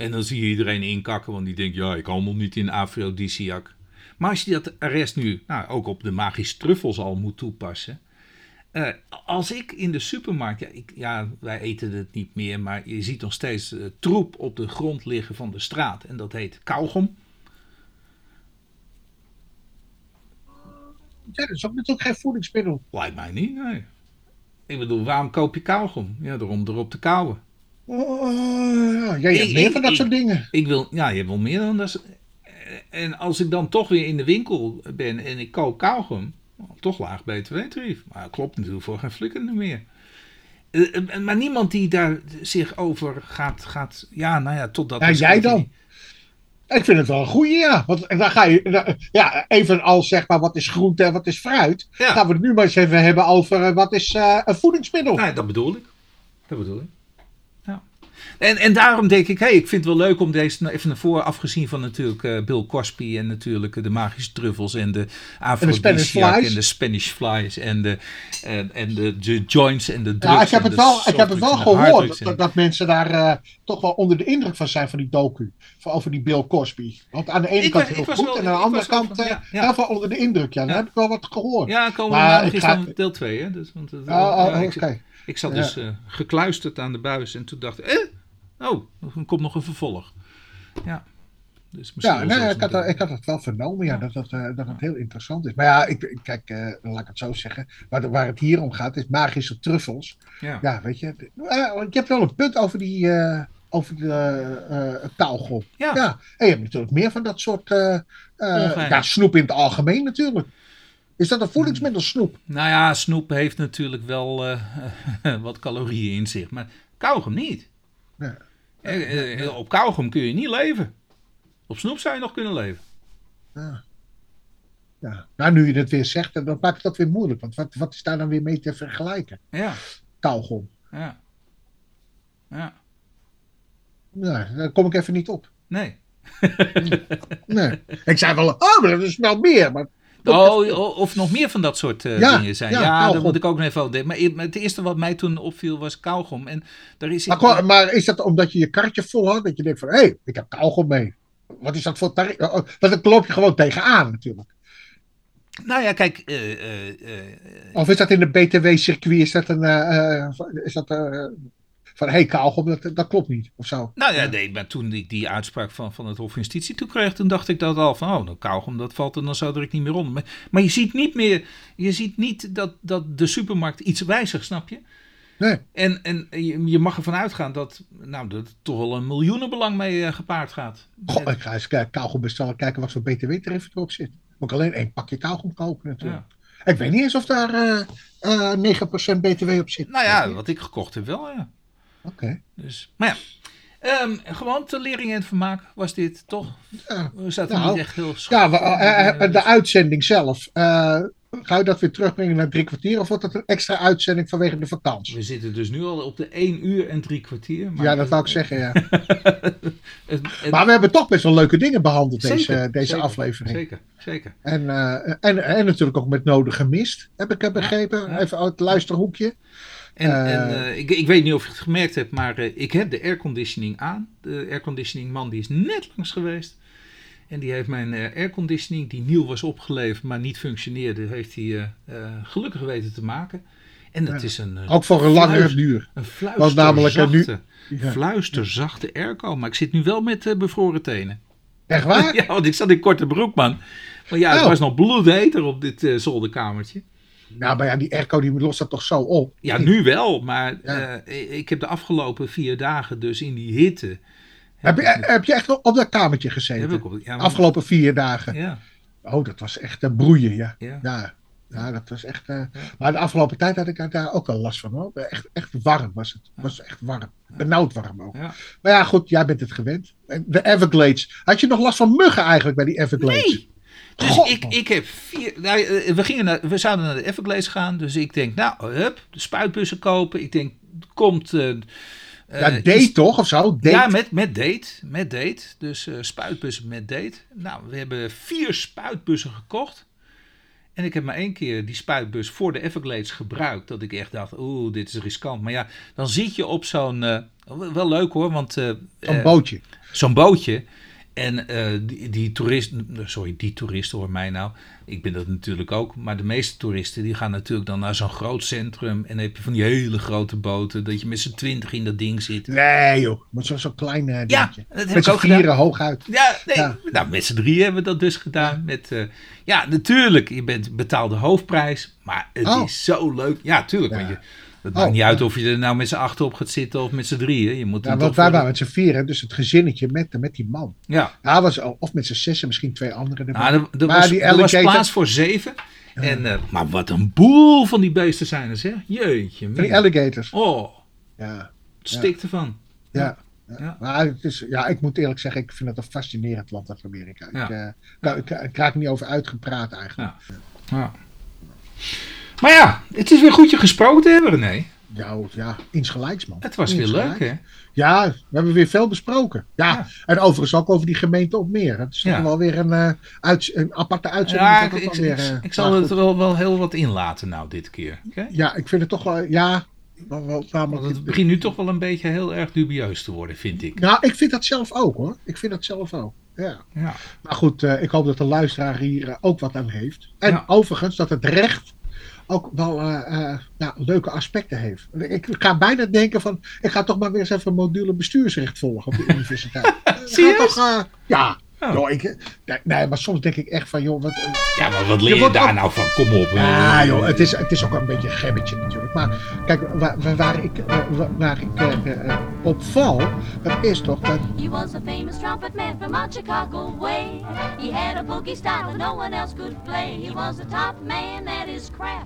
En dan zie je iedereen inkakken, want die denkt, ja, ik handel niet in afrodisiac. Maar als je dat arrest nu nou, ook op de magische truffels al moet toepassen. eh, als ik in de supermarkt, ja, ik, ja, wij eten het niet meer, maar je ziet nog steeds eh, troep op de grond liggen van de straat. En dat heet kauwgom. Ja, dat is ook natuurlijk geen voedingsmiddel. Lijkt mij niet, nee. Ik bedoel, waarom koop je kauwgom? Ja, om erop te kauwen. Oh, ja, je hebt Ik- meer ik- van dat ik- soort dingen. Ik wil, ja, je hebt wel meer dan dat. En als ik dan toch weer in de winkel ben en ik koop kauwgom, toch laag btw-tarief. Maar dat klopt natuurlijk voor geen flikker meer. Eh, eh, Maar niemand die daar zich over gaat, gaat ja, nou ja, totdat... Ja, jij dan? Ik vind het wel een goeie, ja. Want dan ga je, ja, even als zeg maar wat is groente en wat is fruit. Ja. Gaan we het nu maar eens even hebben over eh, wat is een voedingsmiddel. Nou, dat bedoel ik. Dat bedoel ik. En, en daarom denk ik, hey, ik vind het wel leuk om deze even naar voren, afgezien van natuurlijk eh, Bill Cosby en natuurlijk de magische truffels en de aphrodisiac en de Spanish flies en de, en, en de, de joints en de drugs. Ja, ik heb het wel, ik heb het wel gehoord dat, dat mensen daar eh, toch wel onder de indruk van zijn van die docu. Van over die Bill Cosby. Want aan de ene Ik kant heel goed wel- en aan de andere wel kant van- eh, ja, ja. heel veel onder de indruk. Ja, daar heb ik wel wat gehoord. Ja, komen Maar ik is ga- dan deel 2, hè? Dus, want, Oh, oh, oké. ik, ik zat dus gekluisterd aan de buis en toen dacht ik, eh, oh, er komt nog een vervolg. Ja, dus misschien Ja, nee, ik, had, dat- ik had het wel vernomen, ja, Ja. dat, dat, eh, dat het heel interessant is. Maar ja, ik, kijk, eh, laat ik het zo zeggen. Waar, waar het hier om gaat, is magische truffels. Ja. Ja, weet je. eh, ik heb wel een punt over die. over de kauwgom. Ja. Ja. En je hebt natuurlijk meer van dat soort. ja, snoep in het algemeen natuurlijk. Is dat een voedingsmiddel, snoep? Nou ja, snoep heeft natuurlijk wel *laughs* wat calorieën in zich, maar kauwgom niet. Ja. Eh, eh, op kauwgom kun je niet leven. Op snoep zou je nog kunnen leven. Ja. ja. Nou, nu je het weer zegt, dan maakt dat weer moeilijk. Want wat, wat is daar dan weer mee te vergelijken? Ja, Kauwgom. ja. Ja, Nou, daar kom ik even niet op. nee. *laughs* Nee. Ik zei wel, oh, maar dat is wel meer. Maar Oh, o- of nog meer van dat soort eh, Ja, dingen zijn. ja, kauwgom. moet ik ook nog even denken. Maar maar het eerste wat mij toen opviel was kauwgom. En daar is Maar, maar is dat omdat je je karretje vol had? Dat je denkt van, hé, hey, ik heb kauwgom mee. Wat is dat voor tarief? Oh, Want dan loop je gewoon tegenaan natuurlijk. Nou ja, kijk. eh, eh, eh, Of is dat in de BTW-circuit, is dat een, eh, eh, is dat eh, van, hé, hey, kauwgom, dat, dat klopt niet, of zo. nou ja, nee, maar toen ik die uitspraak van, van het Hof van Justitie toe kreeg, toen dacht ik dat al van, oh, nou kauwgom, dat valt er dan zo er ik niet meer onder. Maar, maar je ziet niet meer, je ziet niet dat, dat de supermarkt iets wijzigt, snap je? Nee. En, en je, je mag ervan uitgaan dat, nou, dat er toch wel een miljoenenbelang mee eh, gepaard gaat. Goh, ik ga eens kauwgom bestellen, kijken wat voor BTW-tarief erop zit. Moet ik alleen één pakje kauwgom kopen natuurlijk. Ik weet niet eens of daar eh eh 9% BTW op zit. Nou ja, wat ik gekocht heb wel, ja. Oké. Dus, maar ja, Ehm, gewoon ter lering en vermaak was dit toch? Ja. We zaten Nou, niet echt heel Ja, we- eh, eh, dus- de uitzending zelf. eh, ga je dat weer terugbrengen naar drie kwartier? Of wordt dat een extra uitzending vanwege de vakantie? We zitten dus nu al op de 1 uur en drie kwartier. Maar Ja, dat wou ik zeggen, ja. *laughs* Het- het- Maar we hebben toch best wel leuke dingen behandeld, deze, Zeker, deze zeker, aflevering. Zeker, zeker. En, eh, en, en natuurlijk ook met nodige mist, heb ik eh, begrepen. ja. Even uit het luisterhoekje. En, Eh. en eh, ik, ik weet niet of je het gemerkt hebt, maar eh, ik heb de airconditioning aan. De airconditioning man die is net langs geweest. En die heeft mijn airconditioning, die nieuw was opgeleverd, maar niet functioneerde, heeft hij gelukkig weten te maken. En dat Ja. is een, Ook voor een langere duur. een Want namelijk, eh, nu- fluisterzachte, Ja. fluisterzachte airco. Maar ik zit nu wel met bevroren tenen. Echt waar? *laughs* Ja, want ik zat in korte broek, man. Maar ja, het Oh. was nog bloedheter op dit zolderkamertje. Nou, maar ja, die airco die lost dat toch zo op? Ja, nu wel, maar Ja. eh, ik heb de afgelopen vier dagen dus in die hitte Heb je, heb je echt op dat kamertje gezeten? Heb ik op, ja, maar- Afgelopen vier dagen. Ja, Oh, dat was echt een broeien, ja. ja. Ja, ja dat was echt. eh, Maar de afgelopen tijd had ik daar ook wel last van hoor. Echt, echt warm was het. Het was echt warm. Benauwd warm ook. Ja. Maar ja, goed, jij bent het gewend. En De Everglades. Had je nog last van muggen eigenlijk bij die Everglades? Nee. Dus God, ik, ik heb vier. Nou, eh, we, gingen naar, we zouden naar de Everglades gaan. Dus ik denk, nou, hup, de spuitbussen kopen. Ik denk, komt. eh, eh, ja, date toch of zo? Date. Ja, met, met date. Met date. Dus eh, spuitbussen met date. Nou, we hebben vier spuitbussen gekocht. En ik heb maar één keer die spuitbus voor de Everglades gebruikt. Dat ik echt dacht, oeh, dit is riskant. Maar ja, dan zit je op zo'n... eh, wel leuk hoor, want... eh, Zo'n eh, bootje. zo'n bootje. En eh, die, die toeristen, sorry, die toeristen hoor mij nou. Ik ben dat natuurlijk ook. Maar de meeste toeristen die gaan natuurlijk dan naar zo'n groot centrum. En dan heb je van die hele grote boten. Dat je met z'n twintig in dat ding zit. Nee joh, maar zo'n zo klein eh, Ja, dingetje. dat heb Met ik gedaan. vieren hooguit. Ja, nee. Ja. Nou, met z'n drieën hebben we dat dus gedaan. Met, eh, ja, natuurlijk. Je bent betaalde hoofdprijs. Maar het Oh. is zo leuk. Ja, tuurlijk. Ja. Want je, het Oh, maakt niet uit of je er nou met z'n achter op gaat zitten of met z'n drieën. Je moet Ja, want wij waren met z'n vieren, dus het gezinnetje met, met die man. Ja, Ja, was, of met z'n zessen, misschien twee anderen erbij. Nou, er, er Maar was, die er was plaats voor zeven. En, eh, maar wat een boel van die beesten zijn er, zeg. Jeetje. Van die alligators. Oh, Ja, het stikt ervan. ja. Ja. Maar het is, ja, ik moet eerlijk zeggen, ik vind het een fascinerend land als Amerika. Ja. Ik, eh, nou, ik, ik raak niet over uitgepraat eigenlijk. Ja. Maar ja, het is weer goed je gesproken hebben, René. Ja, ja, insgelijks man. Het was weer leuk, hè? Ja, we hebben weer veel besproken. Ja, Ja. en overigens ook over die gemeente op meer. Dat is toch wel weer een, eh, uit, een aparte uitzending. Ja, ik, ik, eh, ik zal het wel, wel heel wat inlaten nou dit keer. Ja, ik vind het toch wel, ja, wel, wel, namelijk- het begint nu toch wel een beetje heel erg dubieus te worden, vind ik. Nou, ik vind dat zelf ook hoor. Ik vind dat zelf ook. Ja. Ja. Maar goed, eh, ik hoop dat de luisteraar hier ook wat aan heeft. En overigens dat het recht ook wel eh, eh, ja, leuke aspecten heeft. Ik ga bijna denken van, ik ga toch maar weer eens even module bestuursrecht volgen op de *laughs* universiteit. Serieus? Ga toch, eh, ja. Oh. Joh, ik, nee, maar soms denk ik echt van, joh, wat, eh, ja, maar wat leer Je daar nou van? Kom op. ja, eh. joh, het is, het is ook wel een beetje een gebbetje natuurlijk. Maar kijk, waar, waar- ik, eh, waar, waar ik eh, eh, op val, dat is toch dat He was a famous trumpet man from out Chicago way. He had a boogie style that no one else could play. He was a top man at his craft.